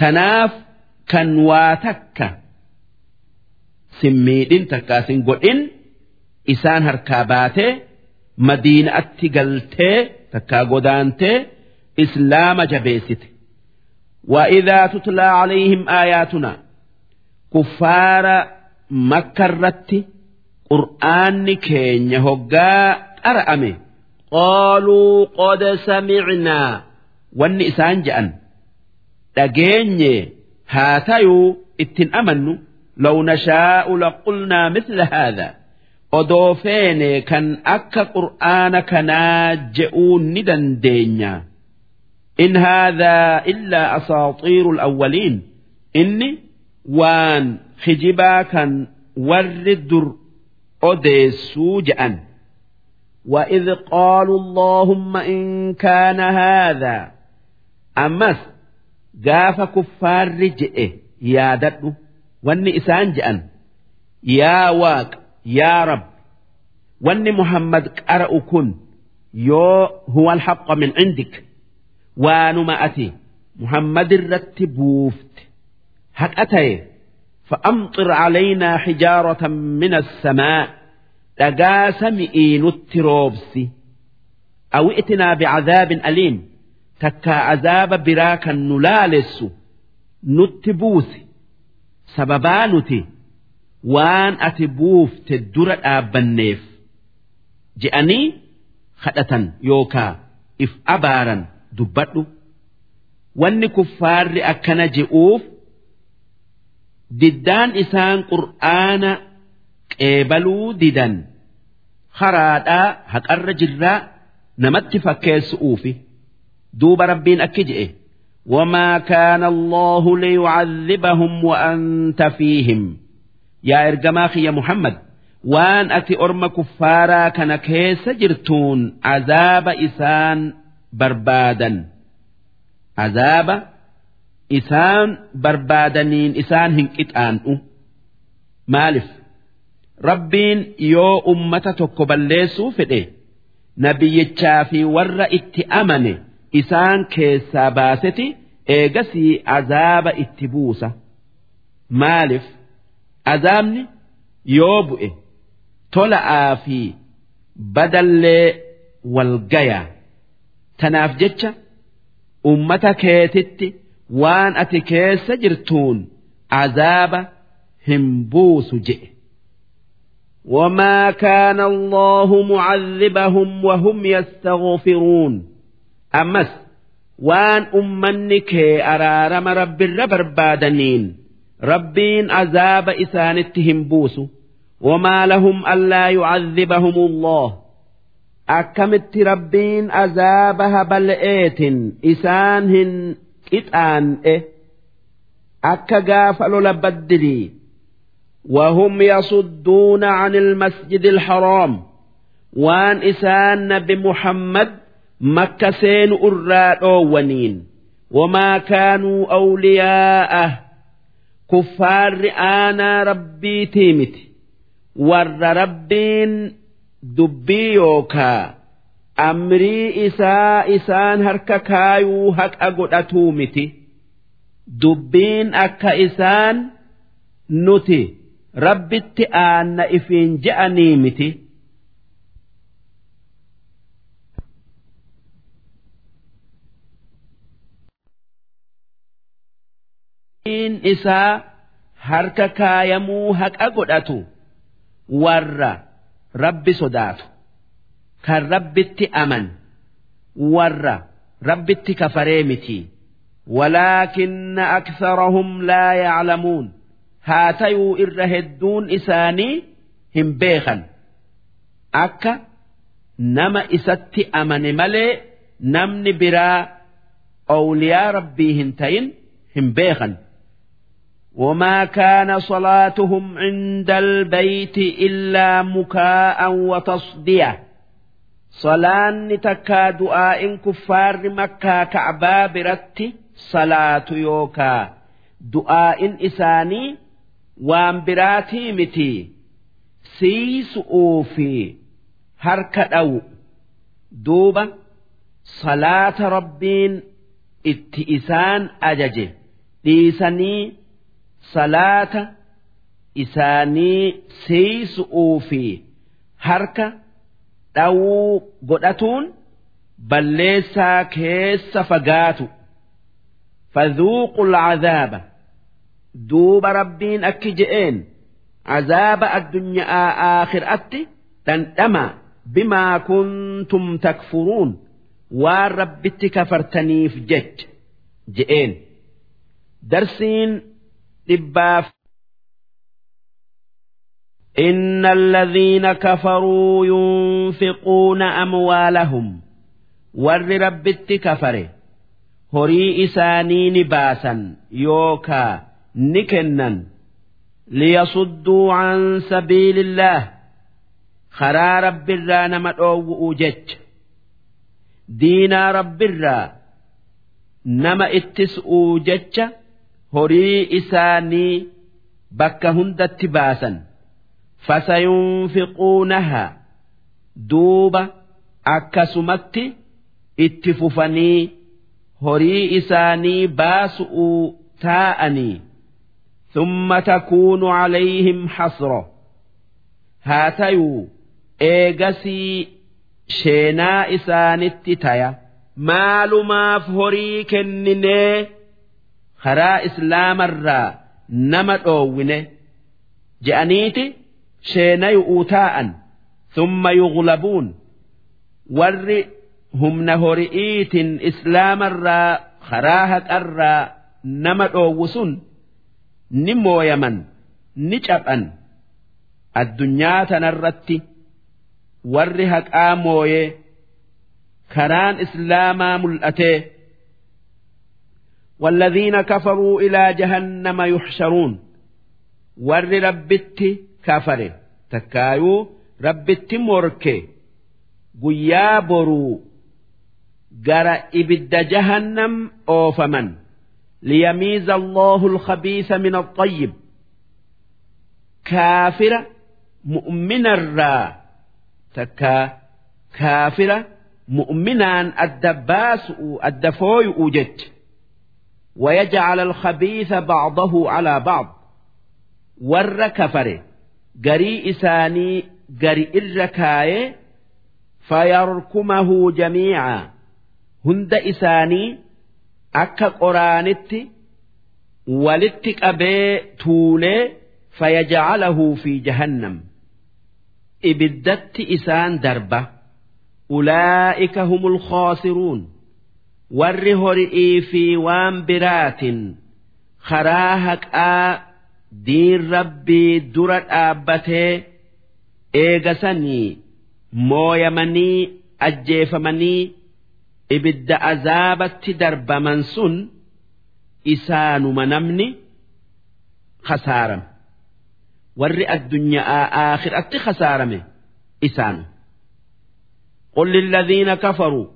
tanaaf kan waa takka sin miidhin takkaa sin godhin isaan harkaa baatee madiinaatti galtee takkaa godaantee islaama jabeessite وإذا تتلى عليهم آياتنا كفار مكة الرت قرآن كين هقا أرأمي قالوا قد سمعنا والنئسان جأن dhageenye haa tayuu ittin amannu law nashaa'u laqulnaa mithla haadha odoo feene kan akka qur'aana kanaa je'uu ni dandeenya in haadhaa illaa asaaxiiru alawwaliin inni waan kijibaa kan warri dur odeessuu je'an وإذ قالوا اللهم إن كان هذا أمس قاف كفار رجئه يا دد واني إسان جأن يا واق يا رب واني محمد قرأ كن يو هو الحق من عندك وانما أتي محمد الرتبوفت هك أتي فأمطر علينا حجارة من السماء dhagaa sami'ii nutti roobsi awi'tinaa bicadaabin aliim takkaa azaaba biraa kan nu laalessu nutti buusi. Sababaa nuti waan ati buufte dura dhaabbanneef je'anii kadhatan yookaa if abaaran dubbadhu. Wanni kuffaarri akkana je'uuf diddaan isaan qur'aana qeebaluu didan haraadhaa haqarra jirraa namatti fakkeessu'uufi duuba rabbiin akki je'e. Wamaa kaana allahu liyucadhibahum wa anta fiihim yaa ergamaa kiyya muhammad waan ati orma kuffaaraa kana keessa jirtuun azaaba isaan barbaadan. Azaaba isaan barbaadaniin isaan hin qixaan'u. Maalif? Rabbiin yoo ummata tokko balleessuu fedhe nabiyyichaa fi warra itti amane. isaan keessaa baaseti eegasii azaaba itti buusa. Maaliif azaabni yoo bu'e tola'aa fi badallee walgayaa tanaaf jecha ummata keetitti waan ati keessa jirtuun azaaba hin buusu je'e. وما كان الله معذبهم وهم يستغفرون أمس وان أمنك أرار رب الرب بادنين ربين عذاب إسانتهم بوسو وما لهم ألا يعذبهم الله أكمت ربين عذابها بل إيت إسانهن إتآن إيه أكا قافل لبدري وهم يصدون عن المسجد الحرام وان إسان بمحمد makka seenu irraa dhoowwaniin. Wamaa kaanuu awliyaa'ah kuffaarri aanaa rabbiitii miti. Warra rabbiin dubbii yookaa. Amrii isaa isaan harka kaayuu haqa godhatuu miti. Dubbiin akka isaan nuti. Rabbitti aanna ifiin je'anii miti. isaa harka kaayamuu haqa godhatu warra rabbi sodaatu kan rabbitti aman warra rabbitti kafaree miti ولكن أكثرهم لا يعلمون haa tayuu irra hedduun isaanii hin beekan akka nama isatti amane malee namni biraa awliyaa rabbii hin tayin hin beekan وما كان صلاتهم عند البيت إلا مكاء وتصدية صلاة تكا دعاء كفار مكة كعبا برت صلاة يوكا دعاء إساني waan biraatii miti siisu'uu fi harka dhawu duuba salaata rabbiin itti isaan ajaje dhiisanii salaata isaanii siisu'uu fi harka dhawuu godhatuun balleessaa keessa fagaatu. Fadhuuqu alcazaaba duuba rabbiin akki je'een azaaba addunyaa aakhiraatti dhandhama bimaa kuntum takfuruun waan rabbitti kafartaniif jecha je'een. Darsiin dhibbaaf إن الذين كفروا ينفقون أموالهم ور ربت كفره horii isaanii ni baasan yookaa ni kennan liyasudduu an sabiilillaah karaa rabbirraa nama dhoowwu'u jecha diinaa rabbirraa nama ittis'uu jecha horii isaanii bakka hundatti baasan fasayunfiquunaha duuba akkasumatti itti fufanii horii isaanii baasu'uu taa'anii ثم تكون عليهم حسرة هاتيو إيغسي شينا إسانت تايا maalumaaf horii kenninee karaa islaamarraa nama dhoowwine je'aniiti sheenayu'uu taa'an thumma yuglabuun warri humna hori'iitin islaamarraa karaa haqarraa nama dhoowwu sun ni mooyaman ni caphan. Addunyaa tanarratti warri haqaa mooyee karaan islaamaa mul'atee والذين كفروا إلى جهنم يحشرون. ور ربت كفر تكايو ربت موركي. قيا برو. إبد جهنم أوفمن. ليميز الله الخبيث من الطيب. كافر مؤمن الرا تكا كافرة مؤمنان الدباس الدفوي أوجت ويجعل الخبيث بعضه على بعض ور كفر قري إساني قري الركاية فيركمه جميعا هند إساني أكا قرانت ولتك أبي تولي فيجعله في جهنم إبدت إسان دربه أولئك هم الخاسرون warri hori'ii fi waan biraatin karaa haqaa diin rabbii dura dhaabbatee eegasanii mooyamanii ajjeefamanii ibidda azaabatti darbaman sun isaanuma namni khasaarame warri addunyaa aakhiraatti khasaarame isaanu قل للذين كفروا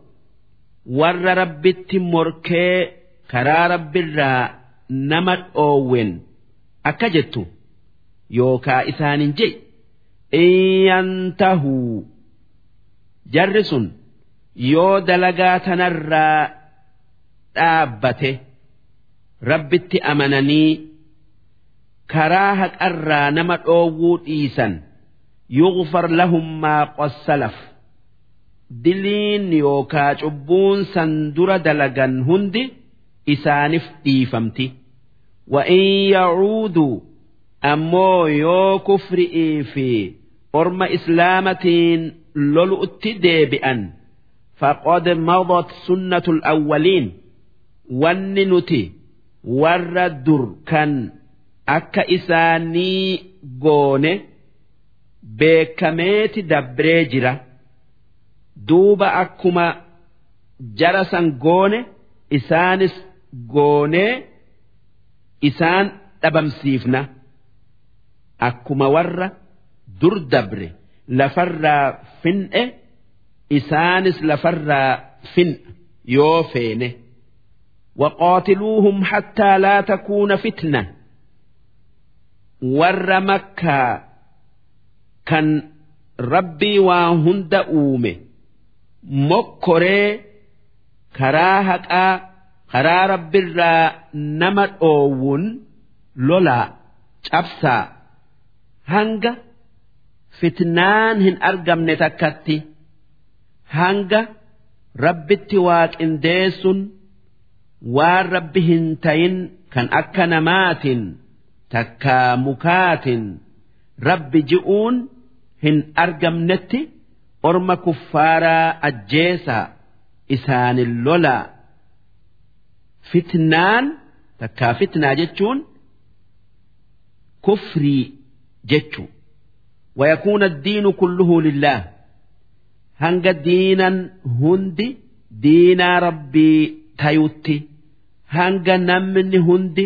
warra rabbitti morkee karaa rabbirraa nama dhoowwen. Akka jettu yookaa isaanin jedhi iyyantahuu jarri sun yoo dalagaa tanarraa dhaabbate rabbitti amananii karaa haqarraa nama dhoowwuu dhiisan. Yughfar lahum maa qassalaf diliin yookaa cubbuun san dura dalagan hundi isaanif dhiifamti. Wa'in yacuuduu ammoo yoo kufri'ii fi orma islaamatiin lolu'utti deebi'an faqad madat sunnatu alawwaliin wanni nuti warra dur kan akka isaanii goone beekameeti dabree jira duuba akkuma jara san goone isaanis goonee isaan dhabamsiifna. Akkuma warra dur dabre lafarraa fin'e isaanis lafarraa fin'a yoo feene. Waqootiluuhum hattaa laa takuuna fitna warra makkaa kan rabbii waa hunda uume mokkoree karaa haqaa karaa rabbirraa nama dhoowwuun lolaa cabsaa hanga fitnaan hin argamne takkatti hanga rabbitti waaqindeessun waan rabbi hin tayin kan akka namaatiin takkaa mukaatiin rabbi ji'uun hin argamnetti. orma kuffaaraa ajjeesaa isaanin lolaa fitnaan takkaa fitnaa jechuun kufrii jechu. Wayakuuna diinu kulluhu lillaah hanga diinan hundi diinaa rabbii tayutti. Hanga namni hundi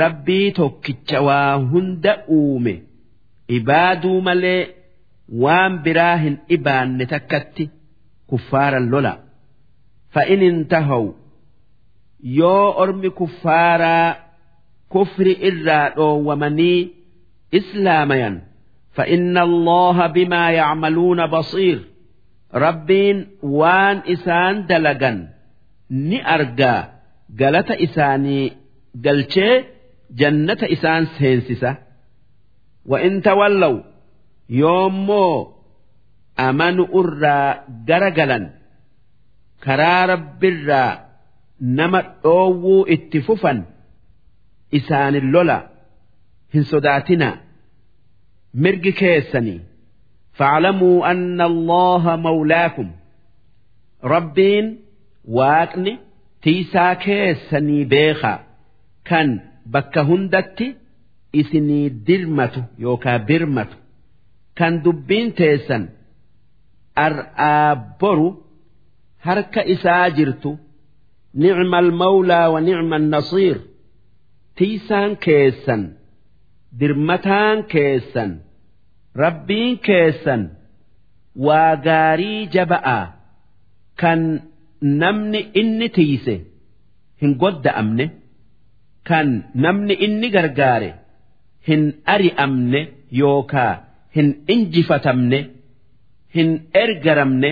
rabbii tokkicha waa hunda uume. Ibaaduu malee waan biraa hin ibaanne takkatti kuffaaran lola fa'in intahaw yoo ormi kuffaaraa kufri irraa dhoowwamanii islaamayan فإن الله بما يعملون بصير ربين وان إسان دلقا نأرقا قالت إساني قلشي جنة إسان سينسسة وإن تولوا yoommoo amanu irraa gara galan karaa rabbirraa nama dhoowwuu itti fufan isaanin lola hin sodaatina mirgi keessanii facalamuu anna allaha mawlaakum. Rabbiin waaqni tiisaa keessanii beekaa. Kan bakka hundatti isinii dirmatu yookaa birmatu. Kan dubbiin teessan ar'aa boru harka isaa jirtu ni'ma almawlaa wa ni'ma annasiir tiisaan keessan dirmataan keessan rabbiin keessan waa gaarii jaba'aa kan namni inni tiise hin godda'amne kan namni inni gargaare hin ari'amne yookaa hin injifatamne hin ergaramne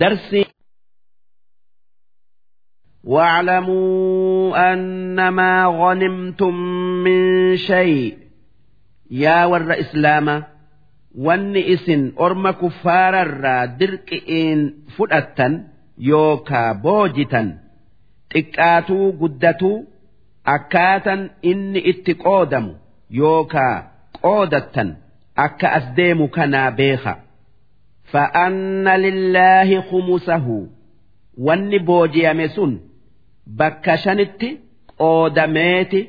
darsii واعلموا أنما غنمتم من شيء يا ور إسلاما wanni isin orma kuffaararraa dirqi'iin fudhattan yookaa boojitan xiqqaatuu guddatuu akkaatan inni itti qoodamu yookaa qoodattan akka as deemu kanaa beeka. Fa'anna lillaahi khumusahu. Wanni booji'ame sun bakka shanitti qoodameeti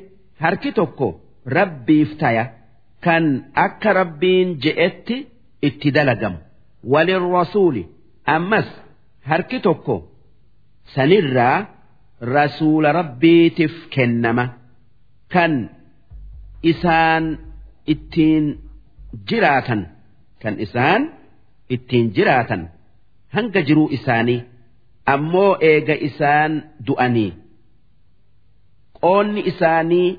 harki tokko rabbiif taya kan akka rabbiin je'etti itti dalagamu. Walirrasuuli ammas harki tokko sanirraa rasuula rabbiitiif kennama. Kan isaan ittiin jiraatan. Kan isaan ittiin jiraatan. Hanga jiruu isaanii ammoo eega isaan du'anii. Qoonni isaanii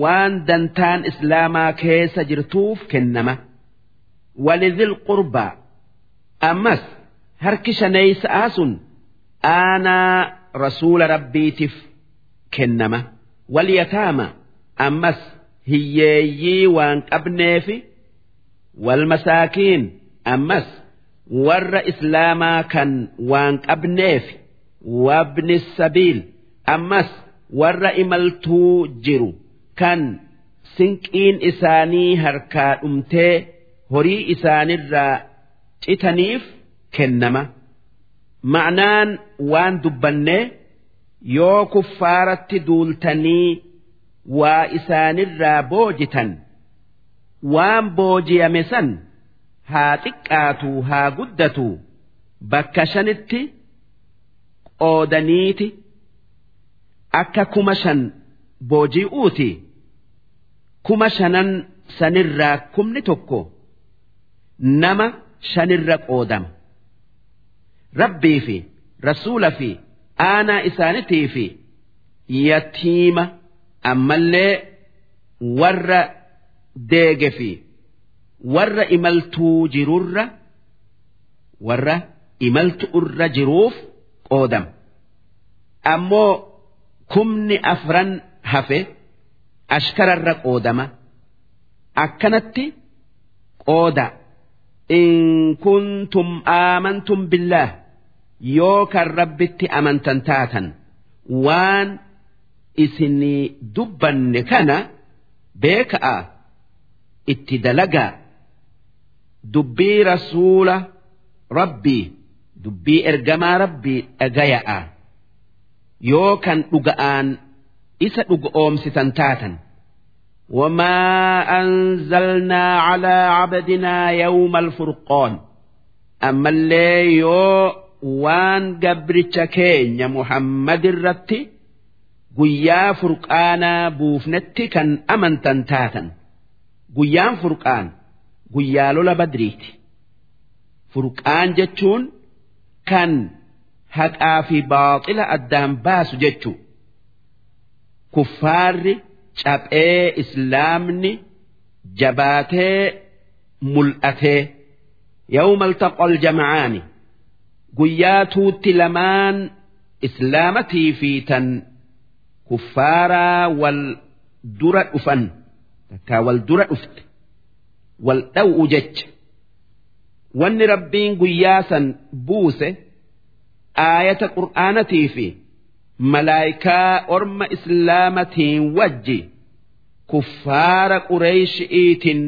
waan dantaan islaamaa keessa jirtuuf kennama. Walidhil qurbaa ammas harki shaneeysa'aa sun aanaa rasuula rabbiitiif kennama. Walyataama. Ammas hiyyeeyyii waan qabneefi walmasaakiin ammas warra islaamaa kan waan qabneef wabni sabiil ammas warra imaltuu jiru kan sinqiin isaanii harkaa dhumtee horii isaanirraa citaniif kennama. Ma'naan waan dubbannee yoo kuffaaratti duultanii waa isaanirraa boojitan. Waan booji'ame san haa xiqqaatu haa guddatu. Bakka shanitti qoodaniiti. Akka kuma shan booji'uuti. Kuma shanan sanirraa kumni tokko nama shanirra qoodama. Rabbii fi rasuula fi aanaa isaanitii fi yatiima ammallee warra deege fi warra imaltuu jirurra warra imaltu irra jiruuf qoodama ammoo kumni afran hafe ashkararra qoodama akkanatti qooda in kuntum aamantum billaah yoo kan rabbitti amantan taatan waan isinii dubbanne kana beeka'a itti dalagaa dubbii rasuula rabbii dubbii ergamaa rabbii dhagaya'a yoo kan dhuga'aan isa dhugoomsitan taatan وما أنزلنا على عبدنا يوم الفرقان أما اللي يو waan gabricha keenya Muhammad irratti guyyaa furqaanaa buufnetti kan amantan taatan. Guyyaan furqaan guyyaa lola badriiti. Furqaan jechuun kan haqaa fi baaxila addaan baasu jechuu. Kuffaarri caphee islaamni jabaatee mul'atee. Yawma altaqal jamacaani guyyaa tuutti lamaan islaamatii fi tan kuffaaraa wal dura dhufan takkaa wal dura dhufte wal dhaw'u jecha wanni rabbiin guyyaa san buuse aayata qur'aanatii fi malaayikaa orma islaamatiin wajji kuffaara qureeshi'iitiin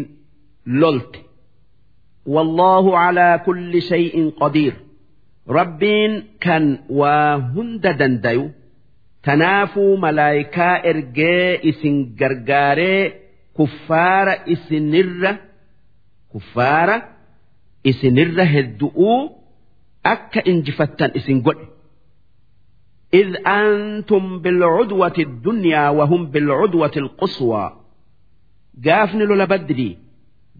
lolte والله على كل شيء قدير ربين كان وهند دنديو تنافو ملايكا إرجاء إسن جرجاري كفار إسنر كفار إسنر هدؤو أكا إنجفتن إسن قل إذ أنتم بالعدوة الدنيا وهم بالعدوة القصوى قافن لبدري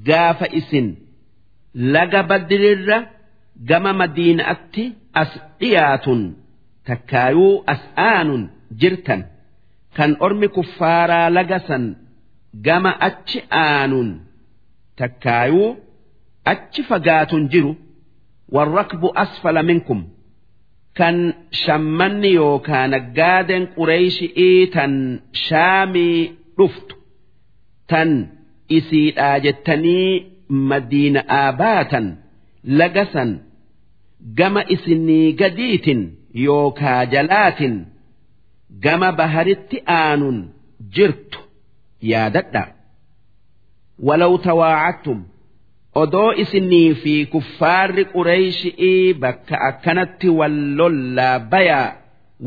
قاف إسن laga baddirra gama madiinaatti as dhiyaatun takkaayuu as aanun jirtan. Kan ormi kuffaaraa laga san gama achi aanun. Takkaayuu achi fagaatun jiru. Warrakbu asfala minkum. Kan shammanni yookaan naggaadeen qureeyshii tan shaamii dhuftu. Tan isiidhaa jettanii madiina'aa baatan lagasan gama isinii gadiitin yookaa jalaatin gama baharitti aanun jirtu yaadadha walaw tawaacattum odoo isinii fi kuffaarri qureeyshii bakka akkanatti wal lollaa bayaa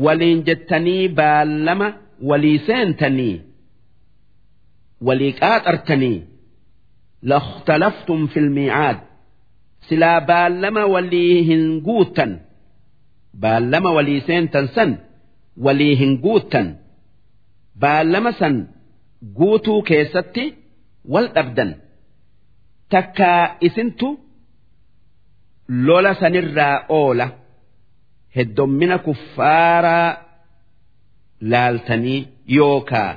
waliin jettanii baallama walii seentanii walii qaaxartanii لاختلفتم في الميعاد سلا بالما baallama walii seentan san walii hin guuttan. Baallama san guutuu keessatti wal dhabdan. Takkaa isintu lola sanirraa oola. Heddommina kuffaaraa laaltanii yookaa.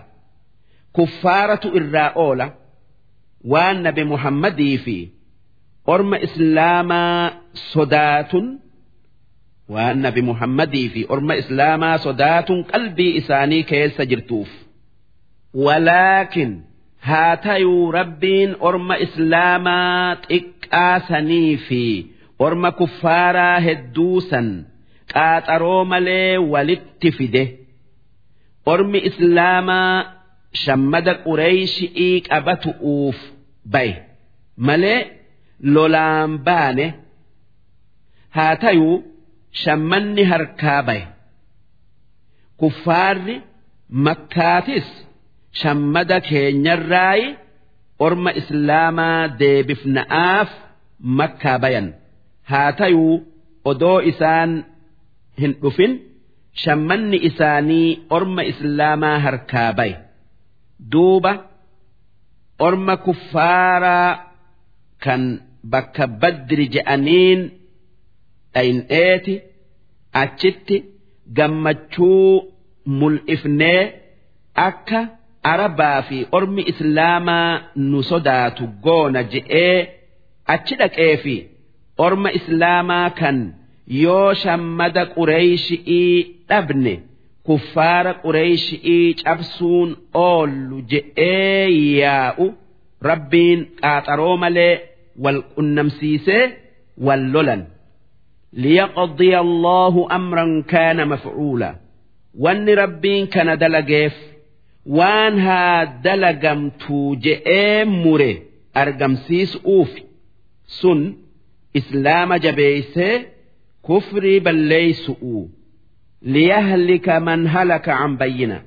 Kuffaaratu irraa oola. Waan nabi muhammadii fi orma islaamaa sodaatun وأن نبي محمد في أرم إسلاما صدات قلبي إساني كيس جرتوف. ولكن هاتيو ربين أرم إسلاما إكاسني في أرم كفارا هدوسا قاتروا ملي ولتفده أرم إسلاما شمد قريش إيك أبتؤوف بي ملي لولان باني هاتيو shammanni harkaa baye kuffaarri makkaatis shammada keenyarraayi orma islaamaa deebifna'aaf makkaa bayan. Haa tayuu odoo isaan hin dhufin shammanni isaanii orma islaamaa harkaa baye duuba orma kuffaaraa kan bakka badri je'aniin dhayin'eeti achitti gammachuu mul'ifnee akka arabaa fi ormi islaamaa nu sodaatu goona je'ee achi dhaqee fi orma islaamaa kan yoo shammada qureeyshii dhabne kuffaara qureeyshii cabsuun oollu je'ee yaa'u rabbiin qaaxaroo malee wal qunnamsiisee wal lolan. ليقضي الله أمرا كان مفعولا. وأن ربين كان دلقيف. وأن ها دلقم توجئ مره. أرقم سيس أوفي. سن إسلام جبيسه كفري بليسؤ ليهلك من هلك عن بينة.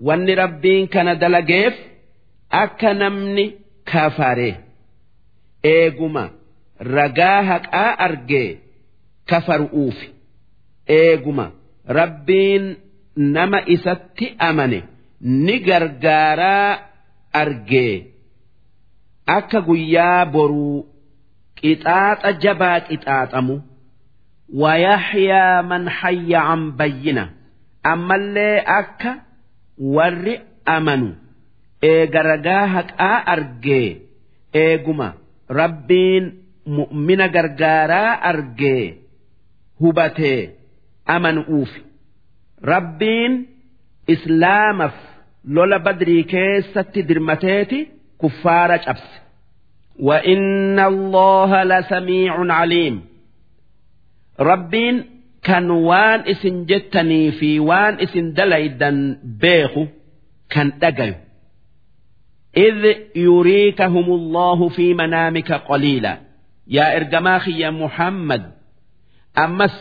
وأن ربين كان دلقيف أكنمني كفاره إيقما رقاهك أرقي kafaru'uuf eeguma. Rabbiin nama isatti amane ni gargaaraa argee. Akka guyyaa boruu qixaaxa jabaa qixaaxamu. Wayaxyaa man hayya an bayyina. Ammallee akka warri amanu eegaragaa haqaa argee. Eeguma. Rabbiin mu'mina gargaaraa argee. hubatee amanuuf rabbiin islaamaf lola badrii keessatti dirmateeti kuffaara cabse. وإن الله لسميع عليم ربين كان وان اسن جتني في وان اسن دليدا بيخو كان دقيو إذ يريكهم الله في منامك قليلا يا إرجماخي يا محمد ammas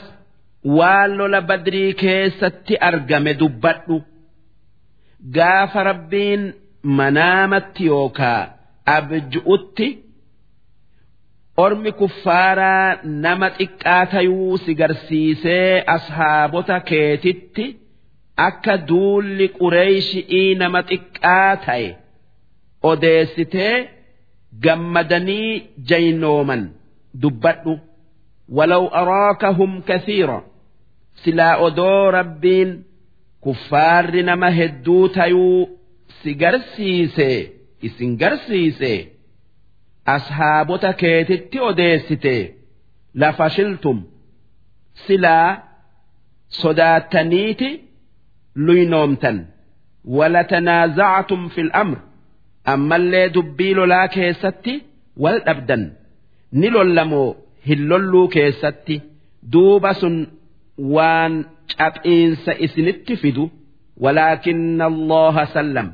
waan lola badrii keessatti argame dubbadhu gaafa rabbiin manaamatti yookaa abju'utti ormi kuffaaraa nama xiqqaa tayuu si garsiisee ashaabota keetitti akka duulli qureeshii nama xiqqaa ta'e odeessitee gammadanii jaynooman dubbadhu. Walaw araakahum kathiira silaa odoo rabbiin kuffaarri nama hedduu tayuu si garsiise isin garsiise. ashaabota keetitti odeessite lafashiltum silaa sodaattaniiti luynoomtan walatanaaza'atum fil amr ammallee dubbii lolaa keessatti wal dhabdan ni lollamoo hin lolluu keessatti duuba sun waan caphiinsa isinitti fidu walaakinna allaha sallam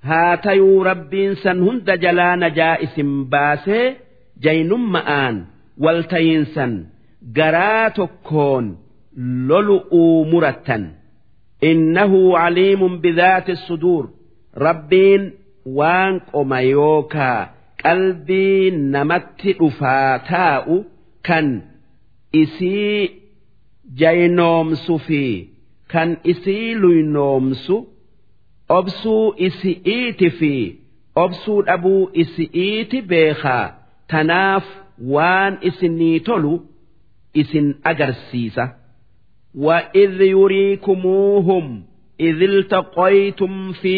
haa tayuu rabbiin san hunda jalaa najaa isin baasee jaynumma'aan waltayinsan garaa tokkoon lolu'uu murattan innahu caliimun bidaati suduur rabbiin waan qoma yookaa qalbii namatti dhufaa taa'u kan isii jaynoomsu fi kan isii luynoomsu obsuu isi'iiti fi obsuu dhabuu isi'iiti beekaa tanaaf waan isinii tolu isin agarsiisa. وإذ يريكموهم إذ التقيتم في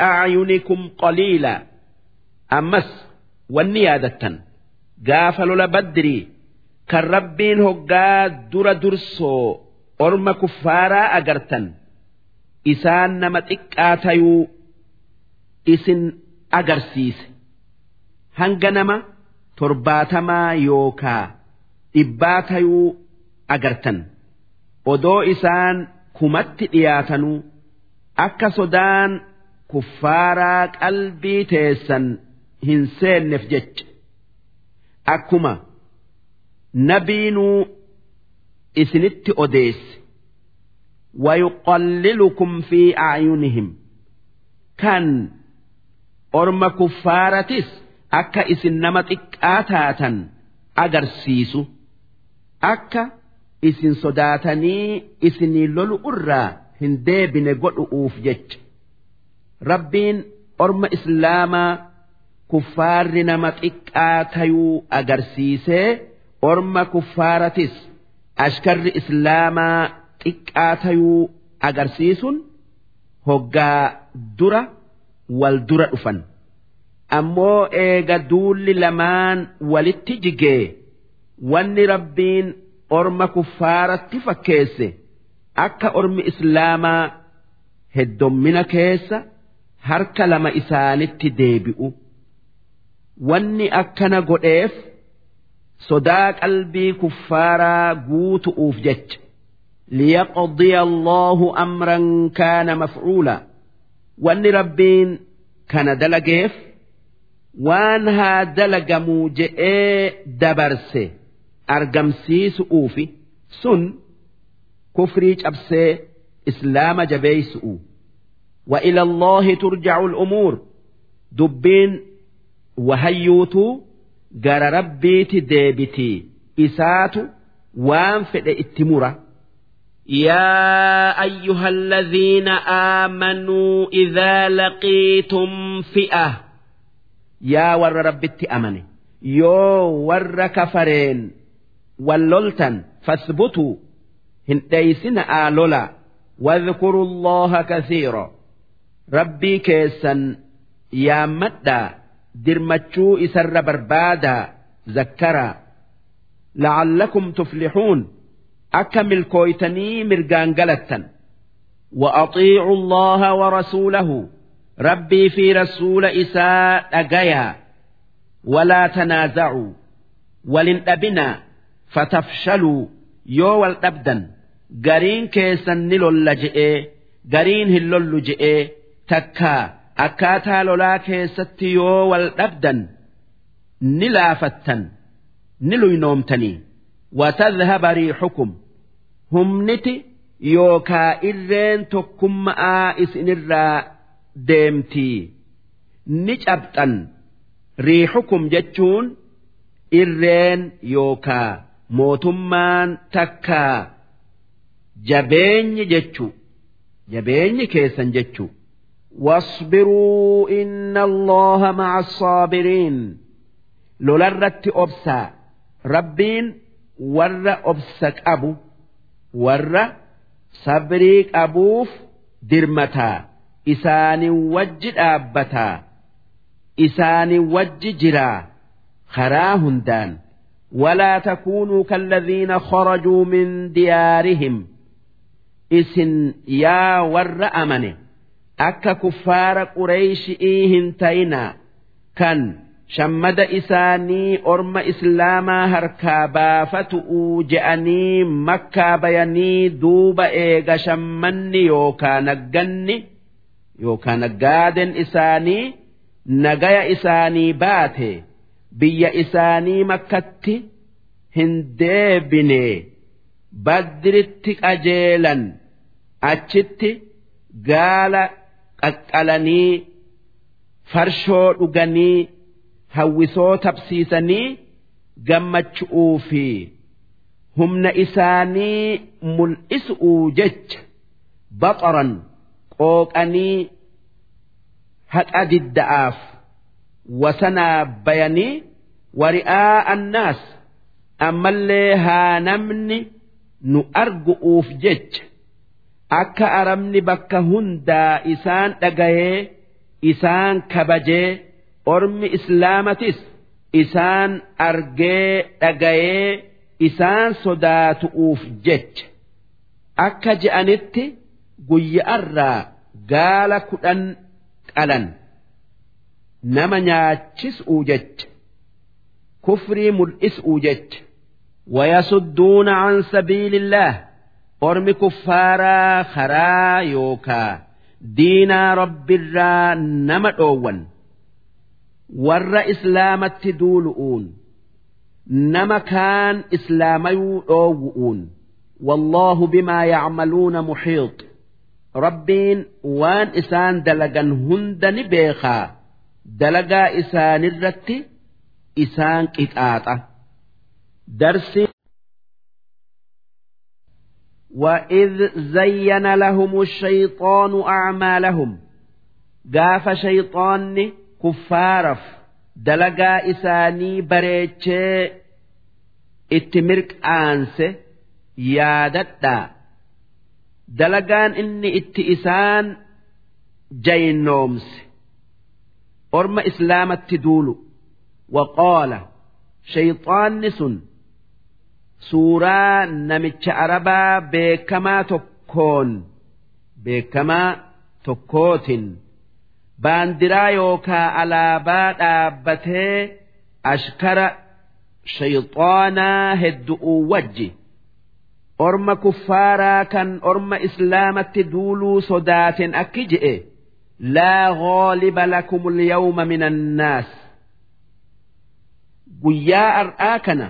أعينكم قليلا أمس wanni yaadattan gaafa lola baddirii kan rabbiin hoggaa dura dursoo orma kuffaaraa agartan isaan nama xiqqaa tayuu isin agarsiise hanga nama torbaatamaa yookaa dhibbaa tayuu agartan odoo isaan kumatti dhiyaatanuu akka sodaan kuffaaraa qalbii teessan. hin seenneef jecha akkuma nabiinuu isinitti odeesse ويقللكم في أعينهم كان أرم كفارتس أكا إسن نمتك آتاتا أجرسيسو أكا إسن صداتني إسن لولو أرى هندي بنقول أوف جج ربين أرم إسلاما kuffaarri nama xiqqaa tayuu agarsiisee orma kuffaaratis ashkarri islaamaa xiqqaa tayuu agarsiisuun hoggaa dura wal dura dhufan. Ammoo eega duulli lamaan walitti jigee wanni rabbiin orma kuffaaratti fakkeesse akka ormi islaamaa heddommina keessa harka lama isaanitti deebi'u. wanni akkana godheef sodaa qalbii kuffaaraa guutu'uuf jecha ليقضي الله أمرا كان مفعولا وأن ربين كان دلقيف وانها دلق موجئ دبرس أرقمسيس أوفي سن كفريج أبسي إسلام جبيس أو وإلى الله ترجع الأمور دبين wahayyuutu gara rabbiiti deebiti isaatu waan fedhe
يا أيها الذين آمنوا إذا لقيتم فئة
يا ور رب أمني يو ور كفرين وللتن فاثبتوا هن تيسن آلولا واذكروا الله كثيرا ربي كيسا يا مدّا dirmachuu isarra barbaadaa zakkaraa la'allakum tuflixuun. Akka milkooytanii mirgaan galattan. وأطيعوا الله ورسوله ربي في رسول إساء أجيا ولا تنازعوا ولن أبنا فتفشلوا يو الأبدا قرين كيسا نلو اللجئ قرين هلو اللجئ تكا akkaataa lolaa keessatti yoo wal dhabdan ni laafattan ni luynoomtanii. Watadhaba riixukum humniti yookaa irreen tokkummaa isinirraa deemtii. Ni cabxan riixukum jechuun irreen yookaa mootummaan takkaa. Jabeenyi jechu jabeenyi keessan jechuudha. واصبروا إن الله مع الصابرين لولرت أبسا ربين ور أبسك أبو ور sabrii qabuuf dirmataa isaanin wajji dhaabbataa isaanin wajji jiraa karaa hundaan ولا تكونوا كالذين خرجوا من ديارهم إسن يا ور أمنه akka kuffaara qureeyshii hin tayina kan shammada isaanii orma islaamaa harkaa baafatu'uu je'anii makkaa bayanii duuba eega shammanni yookaan nagganni yookaan naggaaden isaanii nagaya isaanii baate biyya isaanii makkatti hin deebine baddiritti qajeelan achitti gaala. Qaqqalanii farshoo dhuganii hawwisoo tabsiisanii gammachu'uu fi humna isaanii mul'isu'uu jecha baxaran qooqanii haqa didda'aaf wasanaa bayanii wari'aa annaas ammallee haa namni nu argu'uuf jecha akka arabni bakka hundaa isaan dhagayee isaan kabajee ormi islaamatis isaan argee dhagayee isaan sodaatu'uuf jecha. Akka je'anitti guyya'arraa gaala kudhan qalan nama nyaachis'uu jecha. Kufrii mul'is'uu jecha. Wayasudduuna an sabiilillah. ormi kuffaaraa karaa yookaa diinaa rabbirraa nama dhoowwan warra islaamatti duulu'uun nama kaan islaamayuu dhoowwu'uun wallaahu bimaa yacmaluuna muxiiq rabbiin waan isaan dalagan hunda ni beekaa dalagaa isaanirratti isaan qixaaxa darsi وإذ زين لهم الشيطان أعمالهم. قاف شيطان كفارف دلقا إساني بريتشي اتمرك آنس يادتا دلقان إني اتئسان جين نومس أرم إسلام التدول وقال شيطان نسن suuraa namicha arabaa beekamaa tokkoon beekamaa tokkootin baandiraa yookaa alaabaa dhaabbatee ashkara shayxaanaa heddu'uu wajji orma kuffaaraa kan orma islaamatti duuluu sodaaten akki je'e laa ghaaliba lakum alyawma min annaas guyyaa ar'aa kana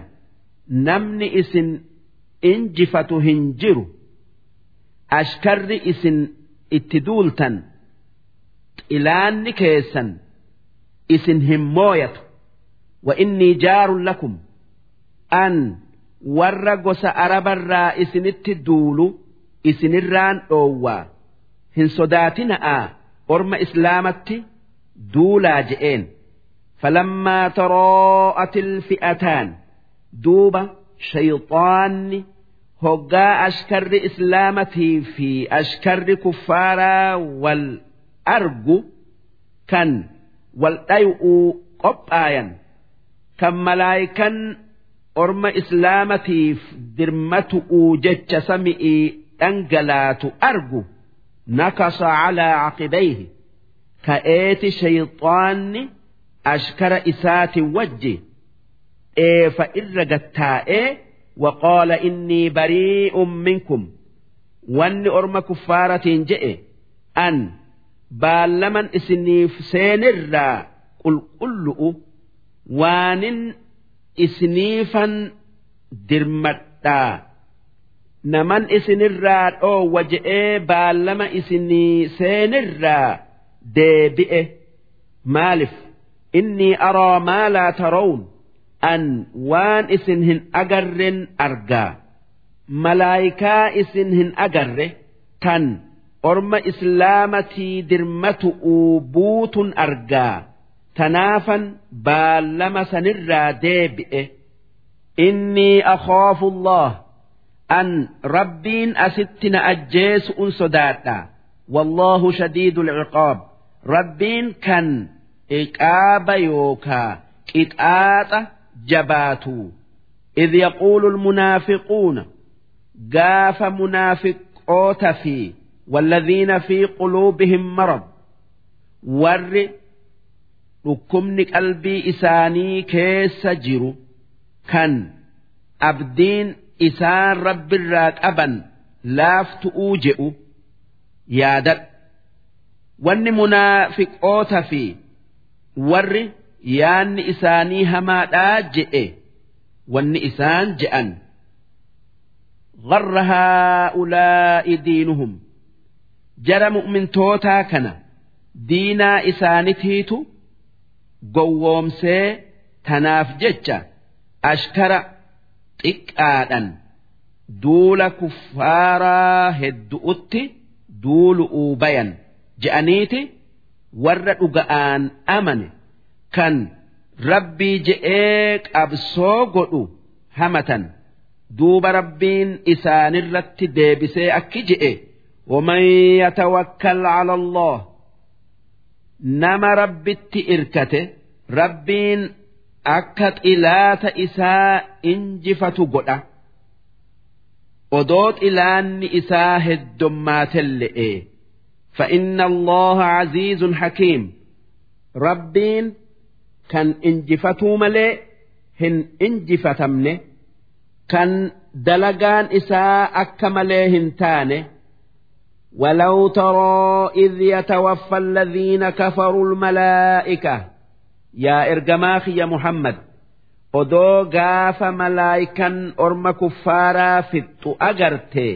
namni isin injifatu hin jiru ashkarri isin itti duultan xilaanni keessan isin hin mooyatu. Wa innii jaarun lakum an warra gosa arabarraa isinitti duulu isinirraan dhoowwaa hin sodaatina'aa orma islaamatti duulaa je'een. Falammaa taroo'atil fi'ataan duuba shayxaanni hoggaa ashkarri islaamatii fi ashkarri kuffaaraa wal argu kan wal dhayu'uu qophaayan kan malaayikan orma islaamatiif dirmatu'uu jecha sami'ii dhangalaatu argu nakasa calaa caqibayhi ka'eeti shayxaanni ashkara isaati wajji eefa irra gattaa'ee waqaala innii barii minkum. Wanni orma kuffaaratiin je'e an baallaman isiniif seenirraa qulqullu'u waanin isiniifan dirmadhaa. Naman isinirraa dhoowwa je'ee baallama isinii seenirraa deebi'e. Maaliif inni aroo maalaa tarawun? An waan isin hin agarren argaa. Malaayikaa isin hin agarre tan orma islaamatii dirmatu'uu buutun argaa. Tanaafan baallama sanirraa deebi'e. Innii akhaafu allah an rabbiin asitti na ajjeesu un sodaadha. Wallaahu shadiidul ciqaab. Rabbiin kan iqaaba yookaa qixaaxa jabaatuu idh yaquulu almunaafiquuna gaafa munaafiqoota fi والذين في قلوبهم مرض warri dhukkubni qalbii isaanii keessa jiru kan abdiin isaan rabbirraa qaban laaftu'uu jedhu yaadadha wanni munaafiqoota fi warri yaanni isaanii hamaadhaa je'e wanni isaan je'an. Warra haa'ulaa'i diinuhum jara mu'mintootaa kana diinaa isaanitiitu gowwoomsee tanaaf jecha ashkara xiqqaadhan duula kuffaaraa hedduutti duulu'uu bayan je'aniiti warra dhuga'aan amane. kan rabbii je'ee qabsoo godhu hamatan duuba rabbiin isaanirratti deebisee akki je'e ومن يتوكل على الله نما ربت إركته ربين أكت إلات إساء إنجفة قدأ أدوت إلان إساء الدمات اللئي فإن الله عزيز حكيم ربين kan injifatuu malee hin injifatamne kan dalagaan isaa akka malee hin taane ولو ترى إذ يتوفى الذين كفروا الملائكة يا إرجماخ يا محمد odoo gaafa malaayikan orma kuffaaraa fixxu agarte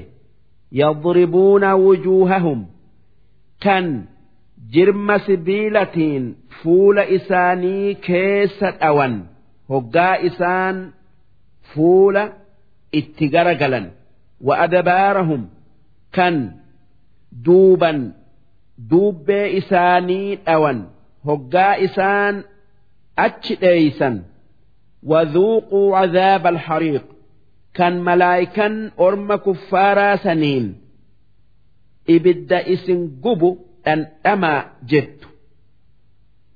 yadribuuna wujuuhahum kan jirma sibiilatiin fuula isaanii keessa dhawan hoggaa isaan fuula itti garagalan wa adbaarahum kan duuban duubbee isaanii dhawan hoggaa isaan achi dheeysan وذوقوا عذاب الحريق كان ملايكا أرم كفارا سنين إبد إسن قبو أما جت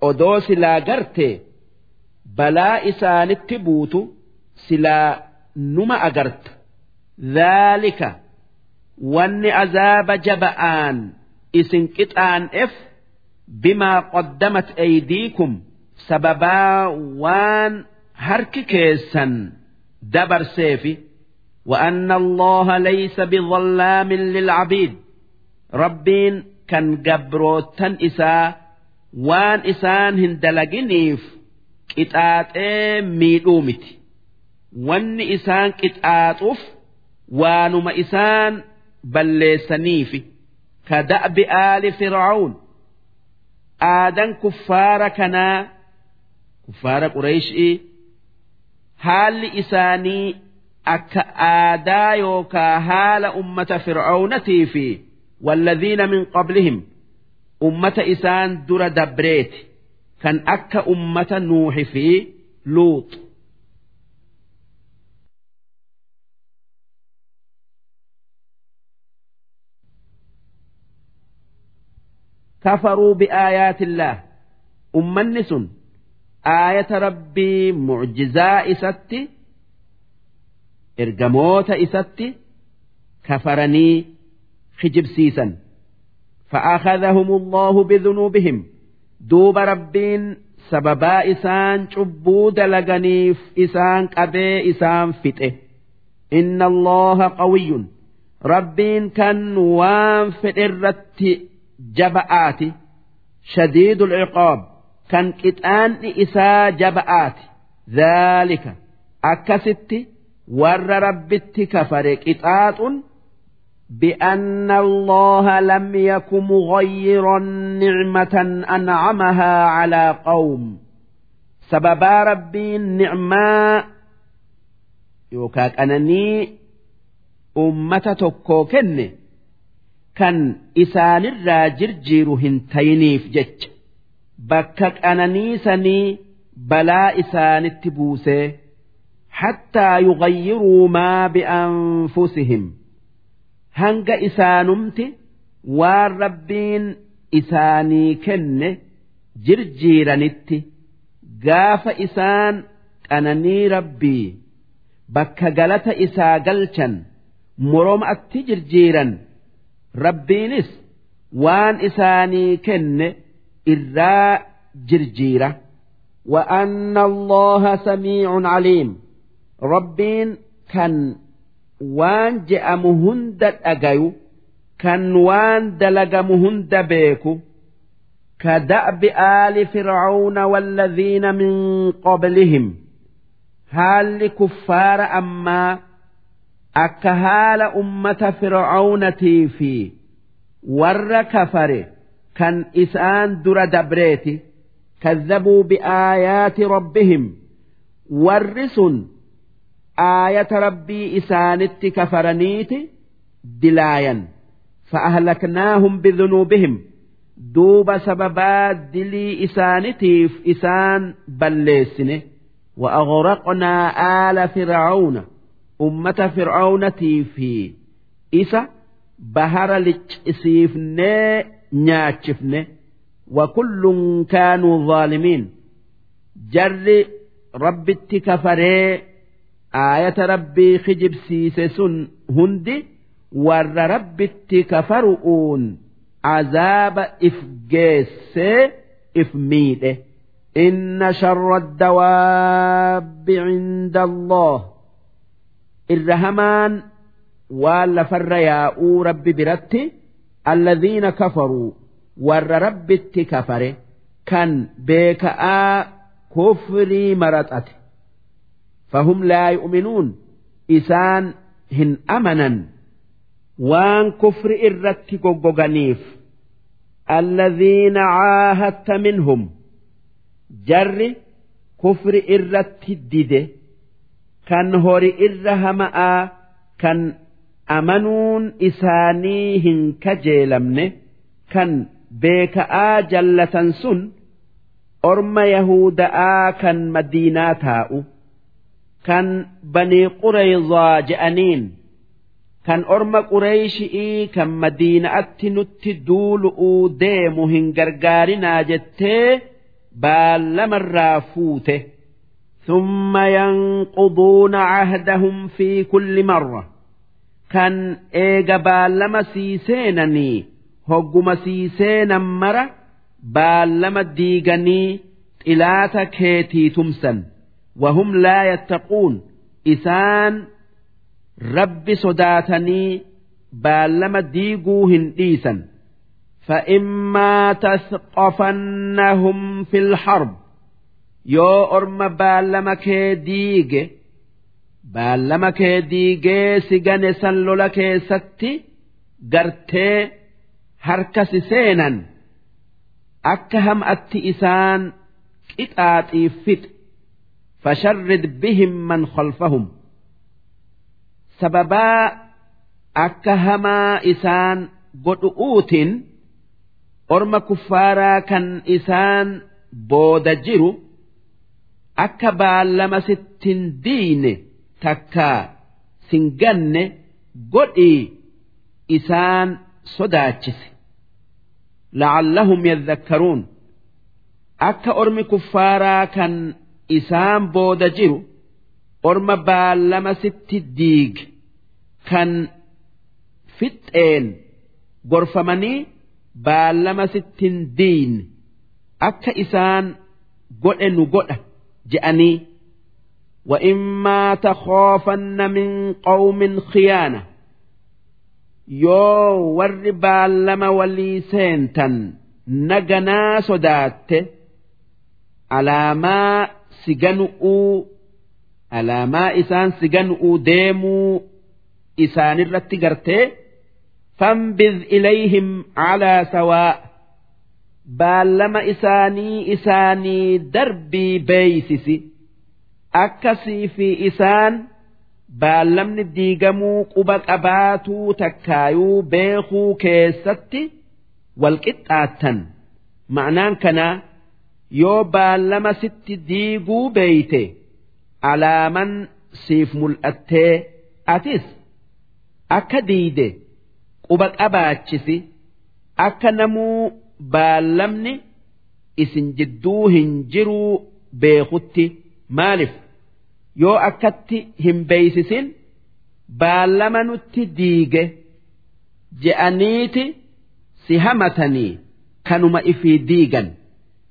odoo silaa garte balaa isaanitti buutu silaa numa agarta dhaalika wanni azaaba jaba'aan isin qixaan'eef bimaa qoddamat eydiikum sababaa waan harki keessan dabarseefi وأن الله ليس بظلام للعبيد ربين kan gabroottan isaa waan isaan hin dalaginiif qixaaxee miidhuu miti wanni isaan qixaaxuuf waanuma isaan balleessaniifi ka da'bi aali fir'aawn aadan kuffaara kanaa kuffaara qureeshii haalli isaanii akka aadaa yookaa haala ummata fir'aawnatiifi. Fi walladhiina min qablihim ummata isaan dura dabreeti kan akka ummata nuuhi fi luut kafaruu bi'aayaatillaa ummanni sun aayata rabbii mucjizaa isatti ergamoota isatti kafaranii kijibsiisan فأخذهم الله بذنوبهم دوب ربين سببا إسان عبود لغنيف إسان قبي إسان فته إن الله قوي ربين كان وان فئرت جبآت شديد العقاب كان كتان إسا جبآت ذلك أكست ور ربت كفر كتات بأن الله لم يك مغيرا نعمة أنعمها على قوم. سببا ربي النعماء يوكاك أنني أمة تكو كن. كان إسان الراجر جيرو هنتينيف جج. بكك أنني سني بلا إسان التبوسي حتى يغيروا ما بأنفسهم. hanga isaanumti waan rabbiin isaanii kenne jirjiiranitti gaafa isaan qananii rabbii bakka galata isaa galchan moromatti jirjiiran rabbiinis waan isaanii kenne irraa jirjiira وأن الله سميع عليم ربين كان waan je'amu hunda dhagayu kan waan dalagamu hunda beeku كدأب آل فرعون والذين من قبلهم هال كفار أما أكهال أمة فرعون في ور كفر كان إسان در دبريتي كذبوا بآيات ربهم ورسن آية ربي إسانت كفرنيت دلايا فأهلكناهم بذنوبهم دوب سببات دلي إسانتيف إسان بلسنه وأغرقنا آل فرعون أمة فرعون في إسا بهر لتشسيفن ناتشفن وكل كانوا ظالمين جر رب كفري آية ربي خجب سيسس هندي ور ربي اتكفرؤون عذاب إفجيس سي إفميده إن شر الدواب عند الله. الرحمن ولا فر ربي برتي الذين كفروا ور ربي اتكفر كان بكاء كفري مرتأتي فهم لا يؤمنون إسان هن أمنا وان كفر إرت غنيف الذين عاهدت منهم جر كفر إرت الدد كان هور إرهما كان أمنون إسانيهن كجيلمن كان بيكآ جلة سن أرم يهودا كان مديناتاؤ kan banii qureyzaa je'aniin kan orma qureeyshii kan madiina'atti nutti duulu'uu deemu hin gargaarinaa jettee baallamarraa fuute ثم ينقضون عهدهم في كل مرة كان إيجا بالما سيسينني هجم سيسينا مرة بالما ديغني إلاتا كيتي تمسن وهم لا يتقون. إسان رب صداتني بالما دِيقُوهِنْ إيسا فَإِمَّا تَثْقَفَنَّهُمْ فِي الْحَرْبِ. يو أُرْمَ بالما كَيْدِيقِ بالما كَيْدِيقِ سيغن سَلُّلَ كَيْسَتِّ قَرْتَي هَرْكَسِ سِسَيْنًا أَكَّهَمْ أَتِّ إِسَانْ كِتْآتِ فِتْ fasharrid bihim man khalfahum sababaa akka hamaa isaan godhu'uutiin orma kuffaaraa kan isaan booda jiru akka baallama sittin diine takkaa sin ganne godhii isaan sodaachise la'allahum yadhakkaruun akka ormi kuffaaraa kan isaan booda jiru orma baallama sitti diige kan fixxeen gorfamanii baallama sittin diine akka isaan godhe nu godha je'anii وإما تخافن من قوم خيانة yoo warri baallama walii seentan naganaa sodaatte alaamaa siganu'uu alaamaa isaan siganu'uu deemuu isaanirratti gartee fanbidh ilayhim calaa sawaa baallama isaanii isaanii darbii beeysisi akkasii fi isaan baallamni diigamuu quba qabaatuu takkaayuu beekuu keessatti walqixxaattan ma'anaan kanaa yoo baallama sitti diiguu beeyte alaaman siif mul'attee atis akka diide quba qabaachisi akka namuu baallamni isin jidduu hin jiruu beekutti maaliif? Yoo akkatti hin beeysisin baallama nutti diige je'aniiti si hamatanii kanuma ifii diigan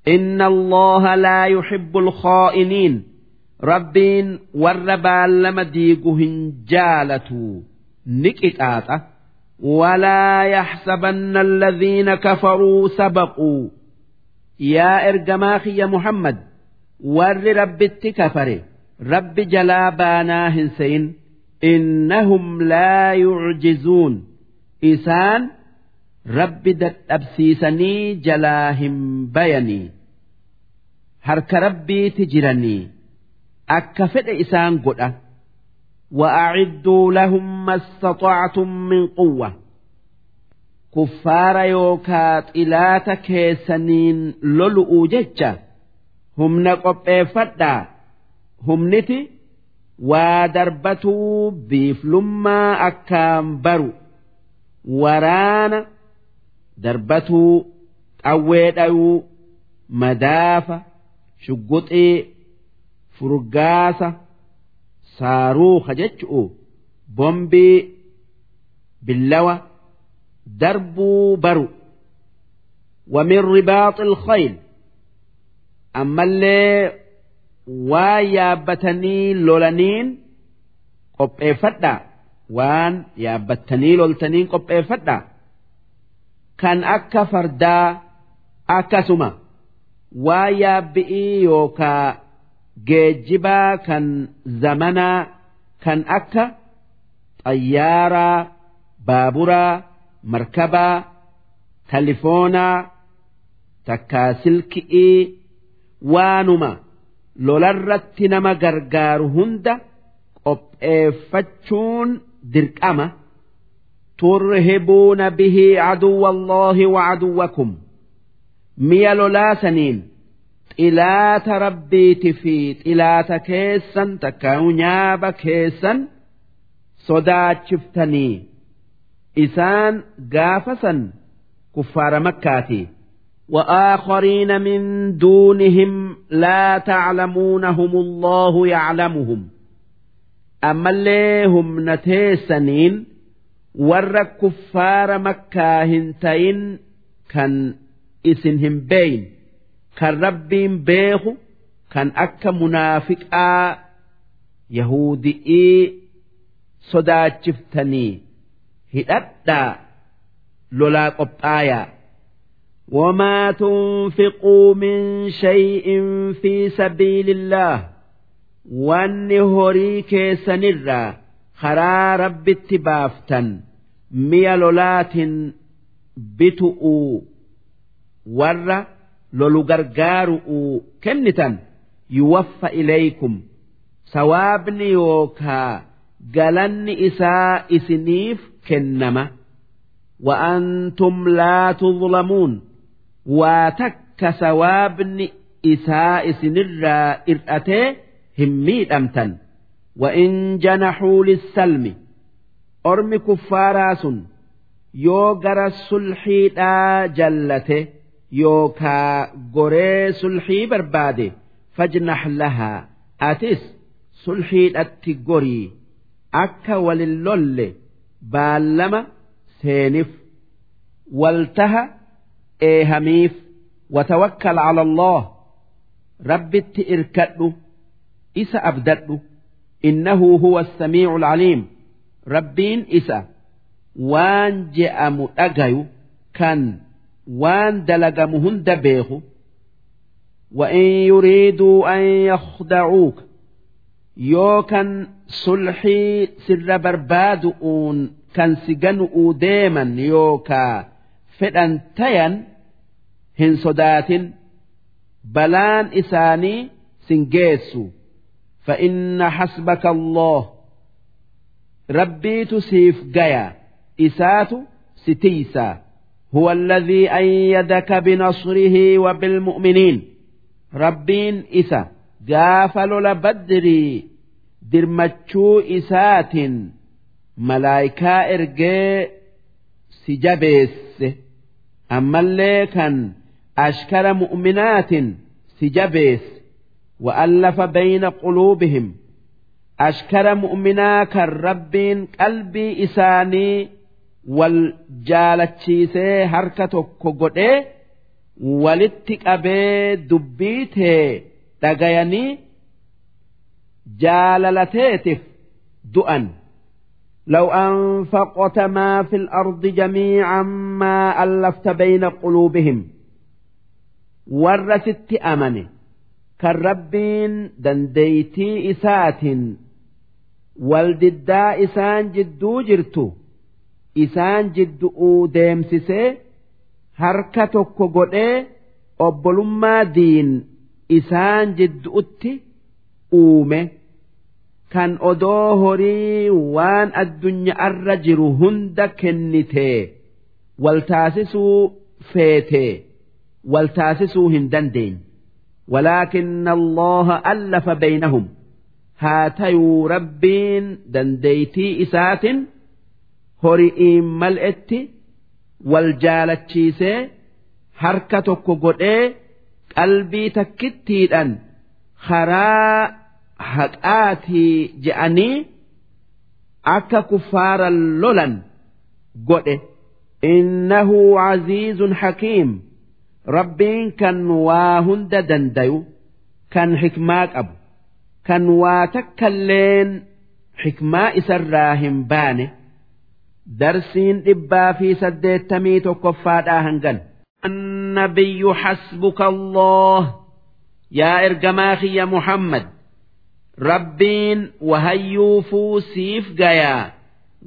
inna allaha laa yuhibbu alkhaa'iniin rabbiin warra baallama diigu hin jaalatu. Ni qixaaxa. Walaa yaxsabanna alladhiina kafaruu sabaquu. Yaa ergamaa kiyya muhammad warri rabbitti kafare rabbi jalaa baanaa hin se'in. Innahum laa yucjizuun isaan rabbi dadhabsiisanii jalaa hin bayanii harka rabbiiti jiranii akka fedhe isaan godha. Wa'acidduu lahum mastaxactum min quwwa. Kuffaara yookaa xilaata keessaniin lolu'uu jecha. Humna qopheeffadhaa. Humniti waa darbatuu biiflummaa akkaan baru. Waraana. darbatuu qawwee dhayuu madaafa shugguxii furgaasa saaruuka jechu'u bombii billawa darbuu baru ومن رباط الخيل أما اللي waa yaabbatanii lolaniin qopheeffadha waan yaabbatanii loltaniin qopheeffadha kan akka fardaa akkasuma waa yaabbi'ii yookaa geejjibaa kan zamanaa kan akka xayyaaraa baaburaa markabaa talifoonaa takkaa silki'ii waanuma. lolarratti nama gargaaru hunda qopheeffachuun dirqama ترهبون به عدو الله وعدوكم. ميالو لا سنين إلا تربيت في إلا تكيسا تكاونياب كيسا صدا شفتني إسان قافسا كفار مكاتي. وآخرين من دونهم لا تعلمونهم الله يعلمهم. أما اللي هم نتيسنين ور كفار مكة هنتين كان اسنهم بين كان ربين بيخو كان أكا منافق آ يهودي إيه صدا شفتني هدأت لولا قبآيا وما تنفقوا من شيء في سبيل الله وان هوريك سنرا karaa rabbitti baaftan mi'a lolaatiin bitu'uu warra lolu gargaaru'uu kennitan yuwaffa ilaykum sawaabni yookaa galanni isaa isiniif kennama wa'antum laa tuzlamuun waa takka sawaabni isaa isinirraa ir'atee hin miidhamtan. وإن جنحوا للسلم أرم كفاراس يوغر السلحي لا جلته يوكا غري سلحي برباده فاجنح لها أتس سلحي أتقري أكا وللول بالما سينف والتها إيهميف وتوكل على الله رب إركده إسا أبدده إنه هو السميع العليم ربين إسا وان جاء مؤجيو كان وان دلق مهند بيخو وإن يريدوا أن يخدعوك يوكن صلحي سر بربادؤون كان سجنوا ديما يوكا فدان تيان هن صدات بلان إساني سنجيسو فإن حسبك الله. ربي تسيف جيا إسات ستيسا. هو الذي أيدك بنصره وبالمؤمنين. ربين إسا. قافل لبدري درمتشو إسات ملايكا إرجي سجبيس أما اللي كان أشكر مؤمنات. سجبيس وألف بين قلوبهم. أشكر مؤمنا كالربين قلبي إساني والجالتشيسي هركة كوغودي ولتك أبي دبيته دقيني جاللتيتف دؤن. لو أنفقت ما في الأرض جميعا ما ألفت بين قلوبهم. ورست أمنه kan rabbiin dandeeytii isaatiin waldiddaa isaan jidduu jirtu isaan jiddu'uu deemsisee harka tokko godhee obbolummaa diin isaan jiddu'utti uume kan odoo horii waan addunyaarra jiru hunda kennitee waltaasisuu feetee waltaasisuu hin dandeenye. ولكن الله ألف بينهم هاتيو ربين دنديتي إسات هرئين ملئت والجالتشيسي حركة كقودي قلبي تكتيدان خراء حقاتي جأني أكا كفار اللولن قودي إنه عزيز حكيم Kan waa hunda dandayu kan xikmaa qabu kan waa takkalleen xikmaa isarraa hin baane darsiin dhibbaa fi saddeettamii tokkoffaadhaa hangan. النبي حسبك الله يا إرجماخي يا محمد ربين وهيوفو سيف جيا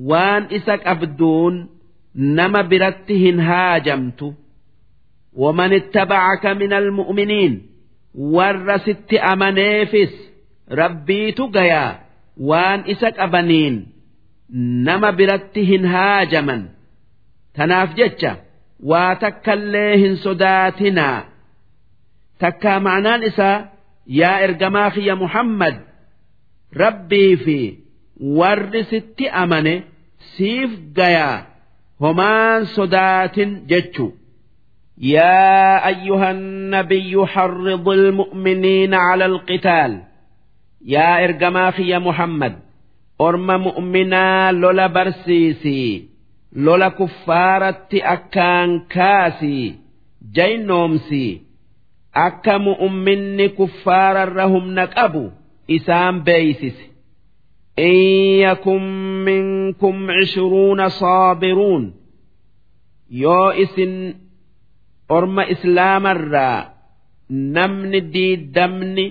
وان إسك أبدون نما برتهن هاجمتو ومن اتبعك من المؤمنين ورست أمنيفس ربي تقيا وان إسك أبنين نما برتهن هاجما تناف جتشا واتكالليهن صداتنا تكا معنان إسا يا إرجماخي يا محمد ربي في ورست أمني سيف قيا همان صدات جتشو يا أيها النبي حرض المؤمنين على القتال. يا إرجماخي يا محمد. أرم مؤمنا لولا برسيسي. لولا كفارة أكان كاسي. جينومسي أكا مؤمن كفار رهم نكأبو. إسام بيسس إن يكن منكم عشرون صابرون. يو إسن orma islaamarraa namni diiddamni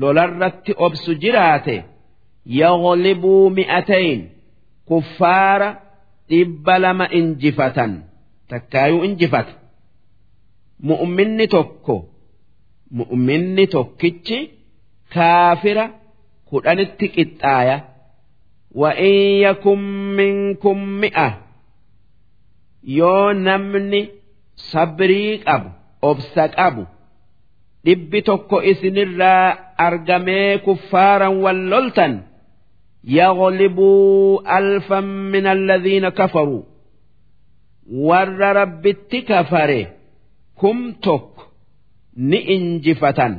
lolarratti obsu jiraate yaglibuu mi'atayn kuffaara dhibba lama injifatan takkaayuu injifata mu'minni tokko mu'minni tokkichi kaafira kudhanitti qixxaaya وإن يكن منكم مئة yoo namni sabrii qabu obsa qabu dhibbi tokko isinirraa argamee kuffaaran wal loltan yaglibuu alfan min alladhiina kafaruu warra rabbitti kafare kum tokko ni injifatan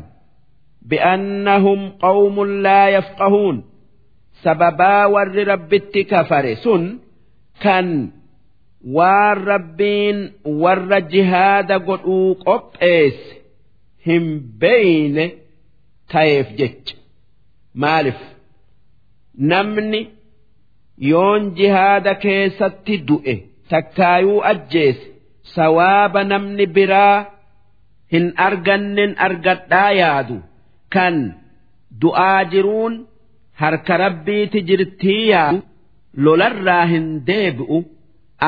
bi'annahum qawmun laa yafqahuun sababaa warri rabbitti kafare sun kan waan rabbiin warra jihaada godhuu qopheesse hin beeyne ta'eef jecha. Maalif namni yoon jihaada keessatti du'e takkaayuu ajjeese sawaaba namni biraa hin argannen argadhaa yaadu. Kan du'aa jiruun harka rabbiiti jirtii yaadu lolarraa hin deebi'u.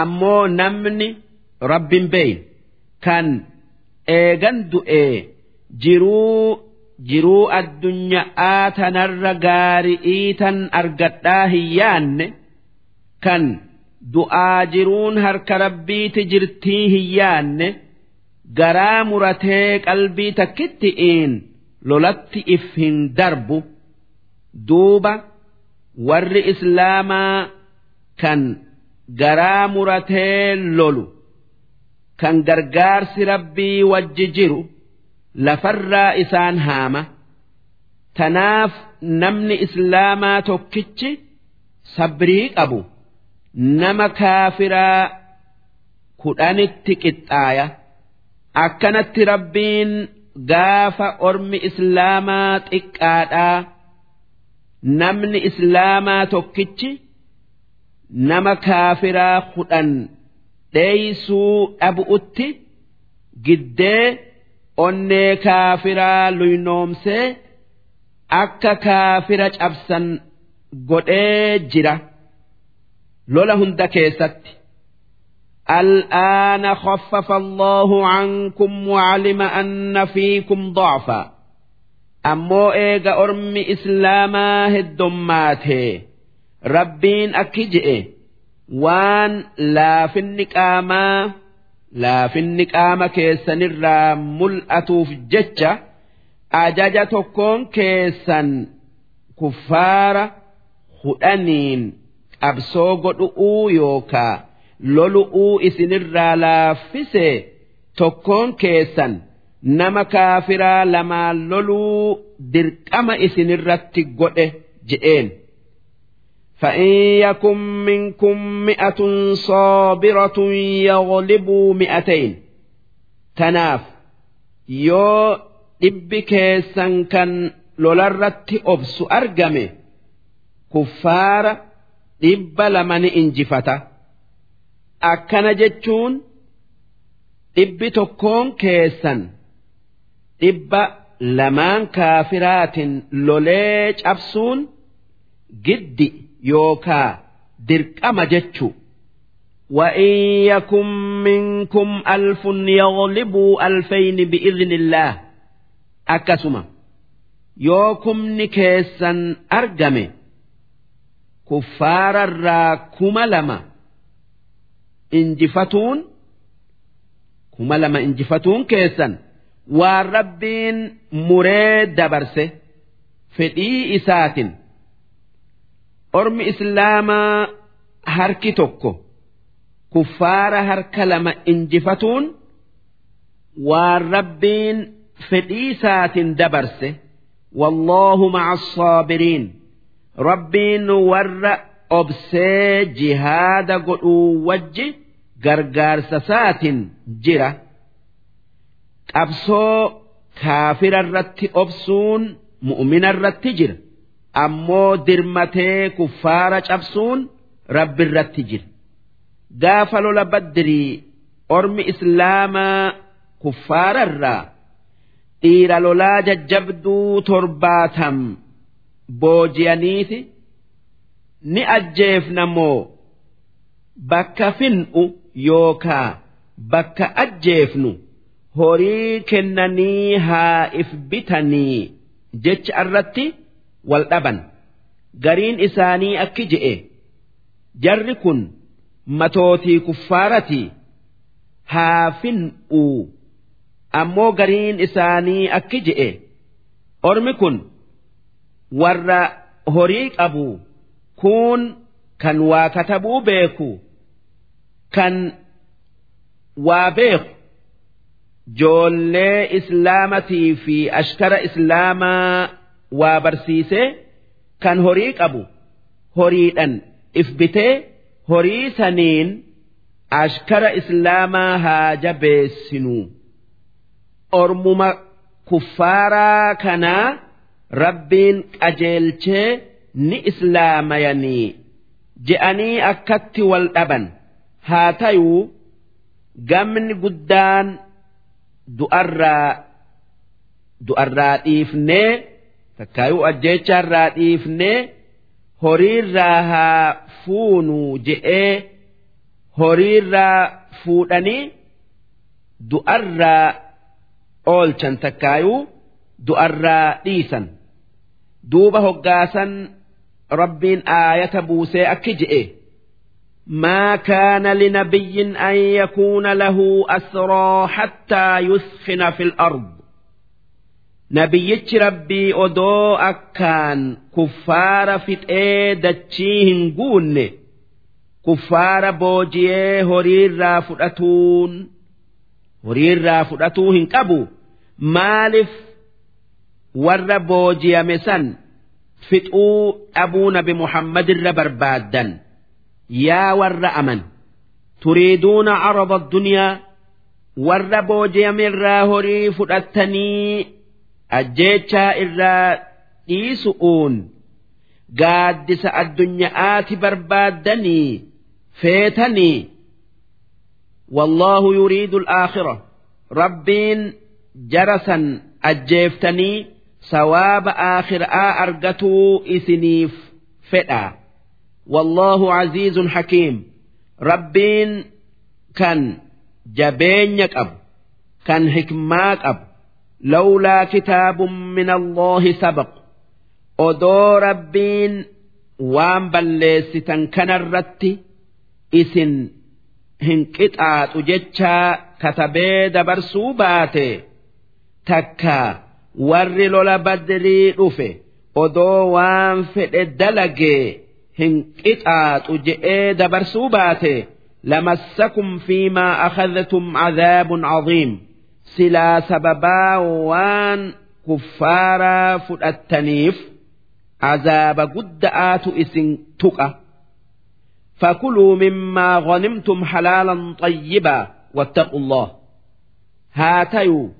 Ammoo namni rabbin beeyin kan eegan du'ee jiruu jiruu addunyaa tanarra gaari'ii tan argadhaa hin yaanne kan du'aa jiruun harka rabbiiti jirtii hin yaanne garaa muratee qalbii takkitti'iin lolatti if hin darbu. Duuba warri islaamaa kan garaa muratee lolu kan gargaarsi rabbii wajji jiru lafarraa isaan haama tanaaf namni islaamaa tokkichi sabrii qabu nama kaafiraa kudhanitti qixxaaya akkanatti rabbiin gaafa ormi islaamaa xiqqaadhaa namni islaamaa tokkichi. nama kaafiraa kudhan dheeysuu dhabu'utti giddee onnee kaafiraa luynoomsee akka kaafira cabsan godhee jira lola hunda keessatti. الآن خفف الله عنكم وعلم أن فيكم ضعفا أمو إيغا أرمي إسلاما هدماته rabbiin akki je'e waan laafinni qaamaa laafinni qaama keessanirraa mul'atuuf jecha ajaja tokkoon keessan kuffaara hudhaniin qabsoo godhu'uu yookaa lolu'uu isinirraa laaffise tokkoon keessan nama kaafiraa lamaan loluu dirqama isinirratti godhe je'een. فإن يكن منكم مئة صابرة يغلبوا مئتين تناف يو dhibbi keessan kan lolarratti obsu argame kuffaara dhibba lama ni injifata akkana jechuun dhibbi tokkoon keessan dhibba lamaan kaafiraatin lolee cabsuun giddi yookaa dirqama jechu. وإن يكن منكم ألف يغلبوا ألفين بإذن الله أكسما. يوكم نكيسا أرجمي كفار الراكم لما إنجفتون كما لما إنجفتون كيسا والربين مريد دبرسه فدي إساتٍ ormi islaamaa harki tokko kuffaara harka lama injifatuun waan rabbiin fedhiisaatiin dabarse wallaahu maca assaabiriin rabbiin warra obsee jihaada godhuu wajji gargaarsa saatiin jira qabsoo kaafira irratti obsuun mu'mina irratti jira ammoo dirmatee kuffaara cabsuun rabbi irratti jira. Gaafa lola baddirii ormi islaamaa kuffaara irraa dhiira lolaa jajjabduu torbaatam booji'aniiti. Ni ajjeefna moo bakka fin'u yookaa bakka ajjeefnu horii kennanii haa if bitanii jecha irratti wal dhaban. Gariin isaanii akki je'e. Jarri kun matootii kuffaaratii haa fin'uu ammoo gariin isaanii akki je'e. Ormi kun warra horii qabu kun kan waa katabuu beeku kan waa beeku. Joollee islaamatii fi ashkara islaamaa waa barsiisee kan horii qabu horiidhan if bitee horii saniin ashkara islaamaa haa jabeessinu ormuma kuffaaraa kanaa rabbiin qajeelchee ni islaamayanii je'anii akkatti wal dhaban. Haa tayuu gamni guddaan du'arraa du'arraa dhiifnee takkaayuu ajjeechaarraa dhiifnee horiirraa haa fuunuu je'ee horiirraa fuudhanii du'arraa oolchan takkaayuu du'arraa dhiisan duuba hoggaasan rabbiin aayata buusee akki je'e ما كان لنبي أن يكون له أسرى حتى يثخن في الأرض nabiyyichi rabbii odoo akkaan kuffaara fixee dachii hin guunne kuffaara booji'ee horiirraa fudhatuun horiirraa fudhatuu hin qabu maaliif warra booji'ame san fixuu dhabuu nabi muhammadirra barbaaddan yaa warra aman turiiduuna carada addunyaa warra booji'amerraa horii fudhattanii ajjeechaa irraa dhiisu'uun gaaddisa addunyaa'aati barbaaddanii feetanii wallaahu yuriidu alaakhira rabbiin jarasan ajjeeftanii sawaaba aakhira'aa argatuu isiniif fedha. Wallaahu aziizun hakiim. Rabbiin kan jabeenya qabu kan hikmaa qabu لولا كتاب من الله سبق. أدو ربين وان بلستا كنرت إسن هنكتات جتشا كتبي دبر سوبات تكا ور لولا بدري رفي أدو وان فئ الدلق هنكتات جئي دبر سوبات لمسكم فيما أخذتم عذاب عظيم. Silaa sababaa waan kuffaaraa fudhattaniif قد آت إسن تقى فكلوا مما غنمتم حلالا طيبا واتقوا الله هاتيو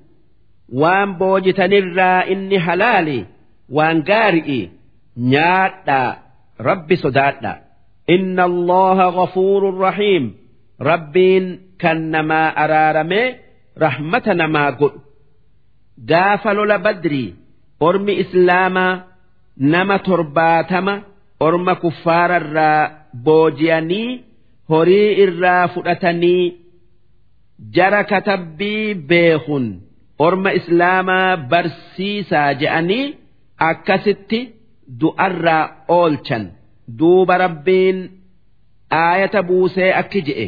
وان بوجتن الرا إني حلالي وان قارئي نياتا رب صداتا إن الله غفور رحيم ربين كنما أرارمي rahmata namaa godhu gaafa lola badrii ormi islaamaa nama torbaatama orma kuffaararraa booji'anii horii irraa fudhatanii jara katabbii beekun orma islaamaa barsiisaa je'anii akkasitti du'arraa oolchan duuba rabbiin aayata buusee akki je'e.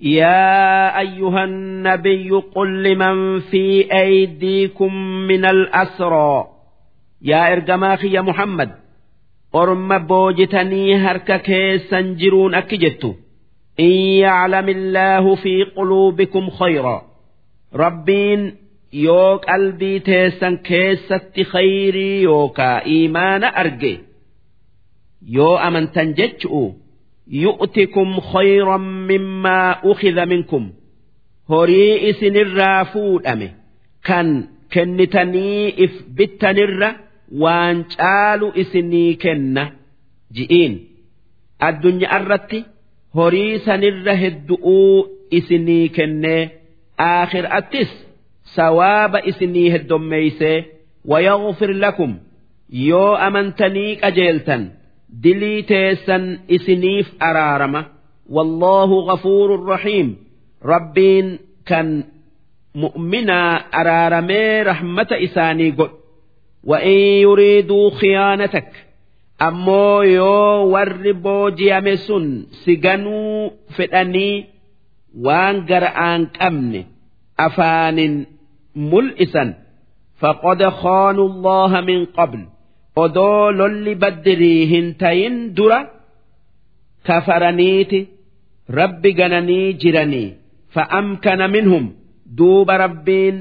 يا أيها النبي قل لمن في أيديكم من الأسرى. يا إرجماخي يا محمد أرم بوجتني هرك كيسا جرون أكجت إن يعلم الله في قلوبكم خيرا. ربين يوك qalbii teessan keessatti خيري yookaa إيمان أرجي. يو أمن jechu'u yu'tikum khayran mimmaa ukhidha minkum horii isinirraa fuudhame kan kennitanii if bittanirra waan caalu isinii kenna ji'iin addunyaa irratti horii sanirra heddu'uu isinii kennee aakhiraattis sawaaba isinii heddommeeysee wayaghfir lakum yoo amantanii qajeeltan dilii teessan isiniif araarama wallaahu ghafuurun rahiim rabbiin kan mu'minaa araaramee rahmata isaanii godhu وإن يريدوا خيانتك warri booji'ame sun si ganuu fedhanii waan gara'aan qabne afaanin mul'isan faqad khaanu allaha min qabl odoo lolli baddirii hin tayin dura kafaraniiti rabbi gananii jiranii fa'amkana minhum duuba rabbiin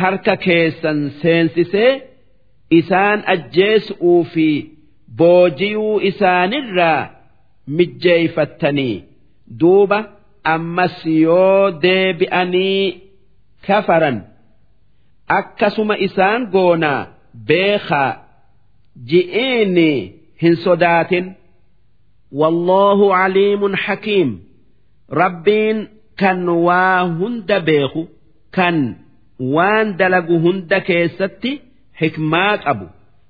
harka keessan seensisee isaan ajjeesuu fi boojiyuu isaanirraa mijjeeyfattanii duuba ammas yoo deebi'anii kafaran akkasuma isaan goonaa beekaa ji'iini hin sodaatin والله عليم حكيم ربين كان هند بيخو كان وان دلق هند كيستي حكمات أبو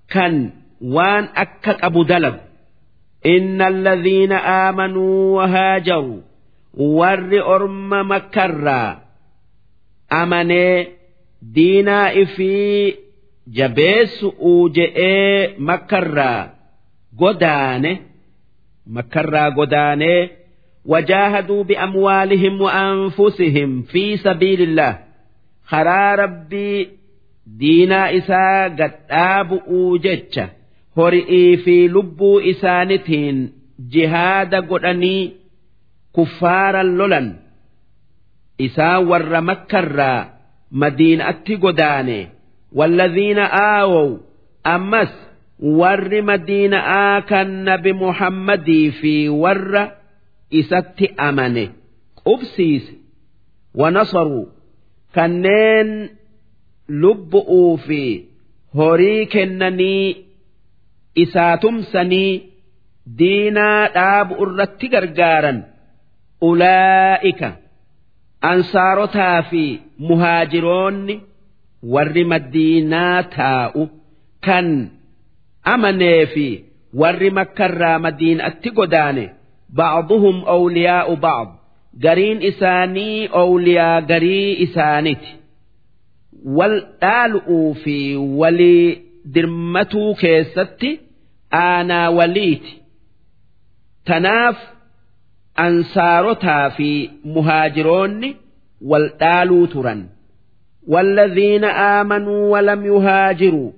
كان وان أكك أبو دلق إن الذين آمنوا وهاجروا ور أرم مكرا أمني دينا إفي jabeessu'uu je'ee makkarraa godaane makkarraa godaanee wajaahaduu bi'amwaalihim wa fi sabiilillah karaa rabbii diinaa isaa gadhaabu'uu jecha hori'ii fi lubbuu isaanitiin jihaada godhanii kuffaaran lolan isaan warra makkarraa madiinatti godaane. والذين آووا أمس warri madiina'aa kan nabi muhammadii fi warra isatti amane qubsiise wanasaruu kanneen lubbu'uu fi horii kennanii isaa tumsanii diinaa dhaabu irratti gargaaran ulaa'ika ansaarotaa fi muhaajiroonni warri madiinaa taa'u kan amanee fi warri makkarraa madiinatti godaane ba'duhum awliyaa'u ba'd. Gariin isaanii awliyaa garii isaaniti wal dhaalu'uu fi walii dirmatuu keessatti aanaa waliiti. Tanaaf ansaarotaa fi muhaajiroonni wal dhaaluu turan والذين آمنوا ولم يهاجروا.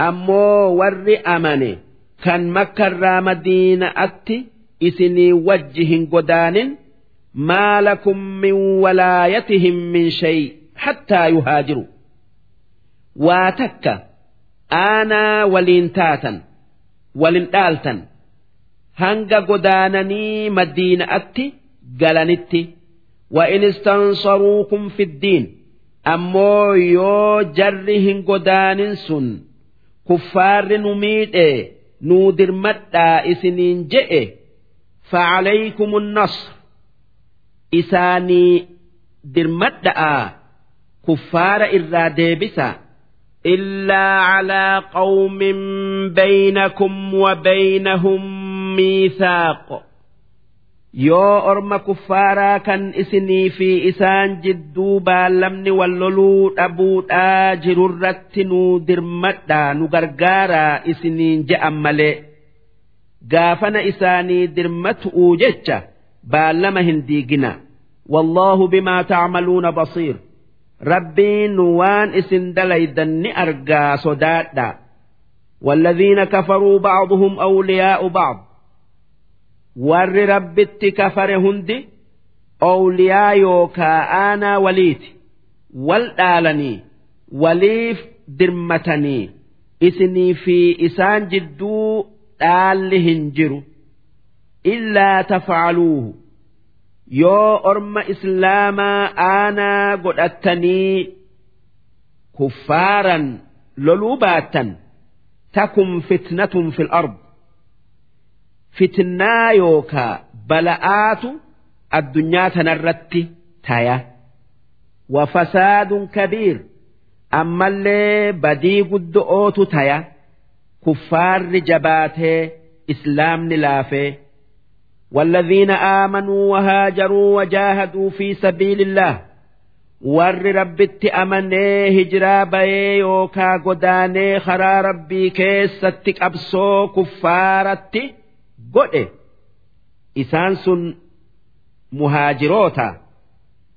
أمو ور أمني كان مكة مدينة أتي إسني وجه قدان ما لكم من ولايتهم من شيء حتى يهاجروا. واتك أنا ولنتاتا ولنتالتا هنگا قدانني مدينة أتي قلنتي وإن استنصروكم في الدين. أمو يو جرهم قدان سن kuffaarri nu miidhe nuu dirmadhaa isiniin je'e فعليكم النصر isaanii dirmadhaa kuffaara irraa deebisa إلا على قوم بينكم وبينهم ميثاق yoo orma kuffaaraa kan isinii fi isaan jidduu baallamni walloluu dhabuudhaa jirurratti nu dirmadhaa nu gargaaraa isiniin je'an malee gaafana isaanii dirmatu'uu jecha baallama hin diigina wallaahu bimaa tacmaluuna basiir rabbiin waan isin dalaydan ni argaa sodaadha والذين كفروا بعضهم أولياء بعض warri rabbitti kafare hundi owliyaa yookaa aanaa waliiti wal dhaalanii waliif dirmatanii isinii fi isaan jidduu dhaalli hin jiru illaa tafcaluuhu yoo orma islaamaa aanaa godhattanii kuffaaran loluu baattan takum fitnatun fil ard fitnaa yookaa bala'aatu addunyaa tanarratti taya wafasaadun kabiir ammallee badii guddo'ootu taya kuffaarri jabaatee islaamni laafee والذين آمنوا وهاجروا وجاهدوا في سبيل الله warri rabbitti amanee hijiraa bayee yookaa godaanee karaa rabbii keessatti qabsoo kuffaaratti godhe isaan sun muhaajiroota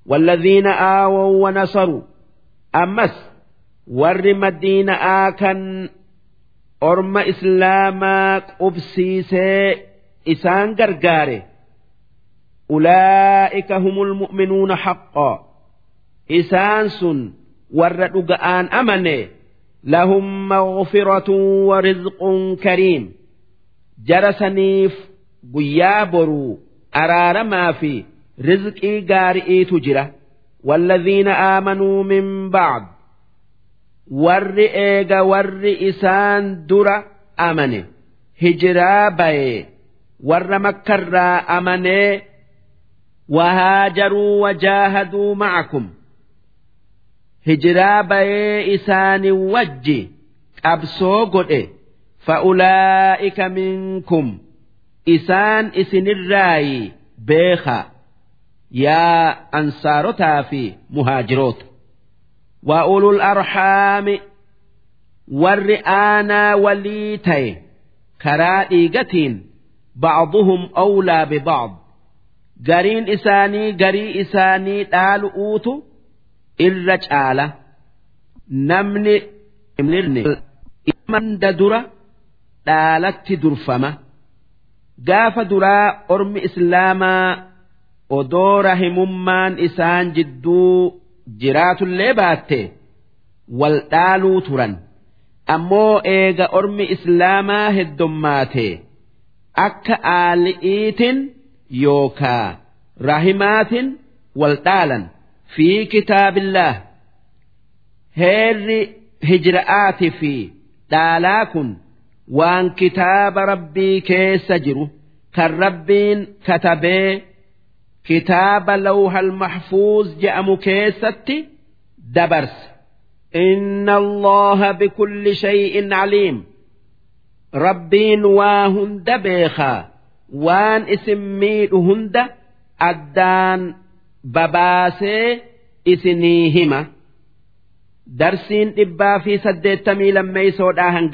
والذين آووا ونصروا أمس ور مدينة آكن أرم إسلاما قبسيسي إسان قرقاري أولئك هم المؤمنون حقا إسان سن ور أن أمني لهم مغفرة ورزق كريم جرسنيف قيابرو أرار ما في رزقي قارئيت جرة والذين آمنوا من بعد ور إيغا ور إسان در أمني هجرا بي ور مكرا أمني وهاجروا وجاهدوا معكم هجرا بي إسان وجي أبسو قد فأولئك منكم إسان إسن الراي بيخا يا أنصارتا في مهاجروت وأولو الأرحام والرئانا وليتي كرائقة بعضهم أولى ببعض قرين إساني قري إساني تال أوتو الرجالة نمني امنرني من ددرة dhaalatti durfama gaafa duraa ormi islaamaa odoo rahimummaan isaan jidduu jiraatullee baatte wal dhaaluu turan ammoo eega ormi islaamaa heddommaate akka aali'iitin yookaa rahimaatin wal dhaalan fi kitaabillaa heerri hijra'aatii fi dhaalaa kun. Waan kitaaba rabbii keessa jiru kan rabbiin katabee كتاب لوح المحفوظ جاء مكيستي دبرس إن الله بكل شيء عليم ربين واهند بيخا وان اسميد هند أدان بباسي إسنيهما درسين إبا في سدت ميلا ميسود آهن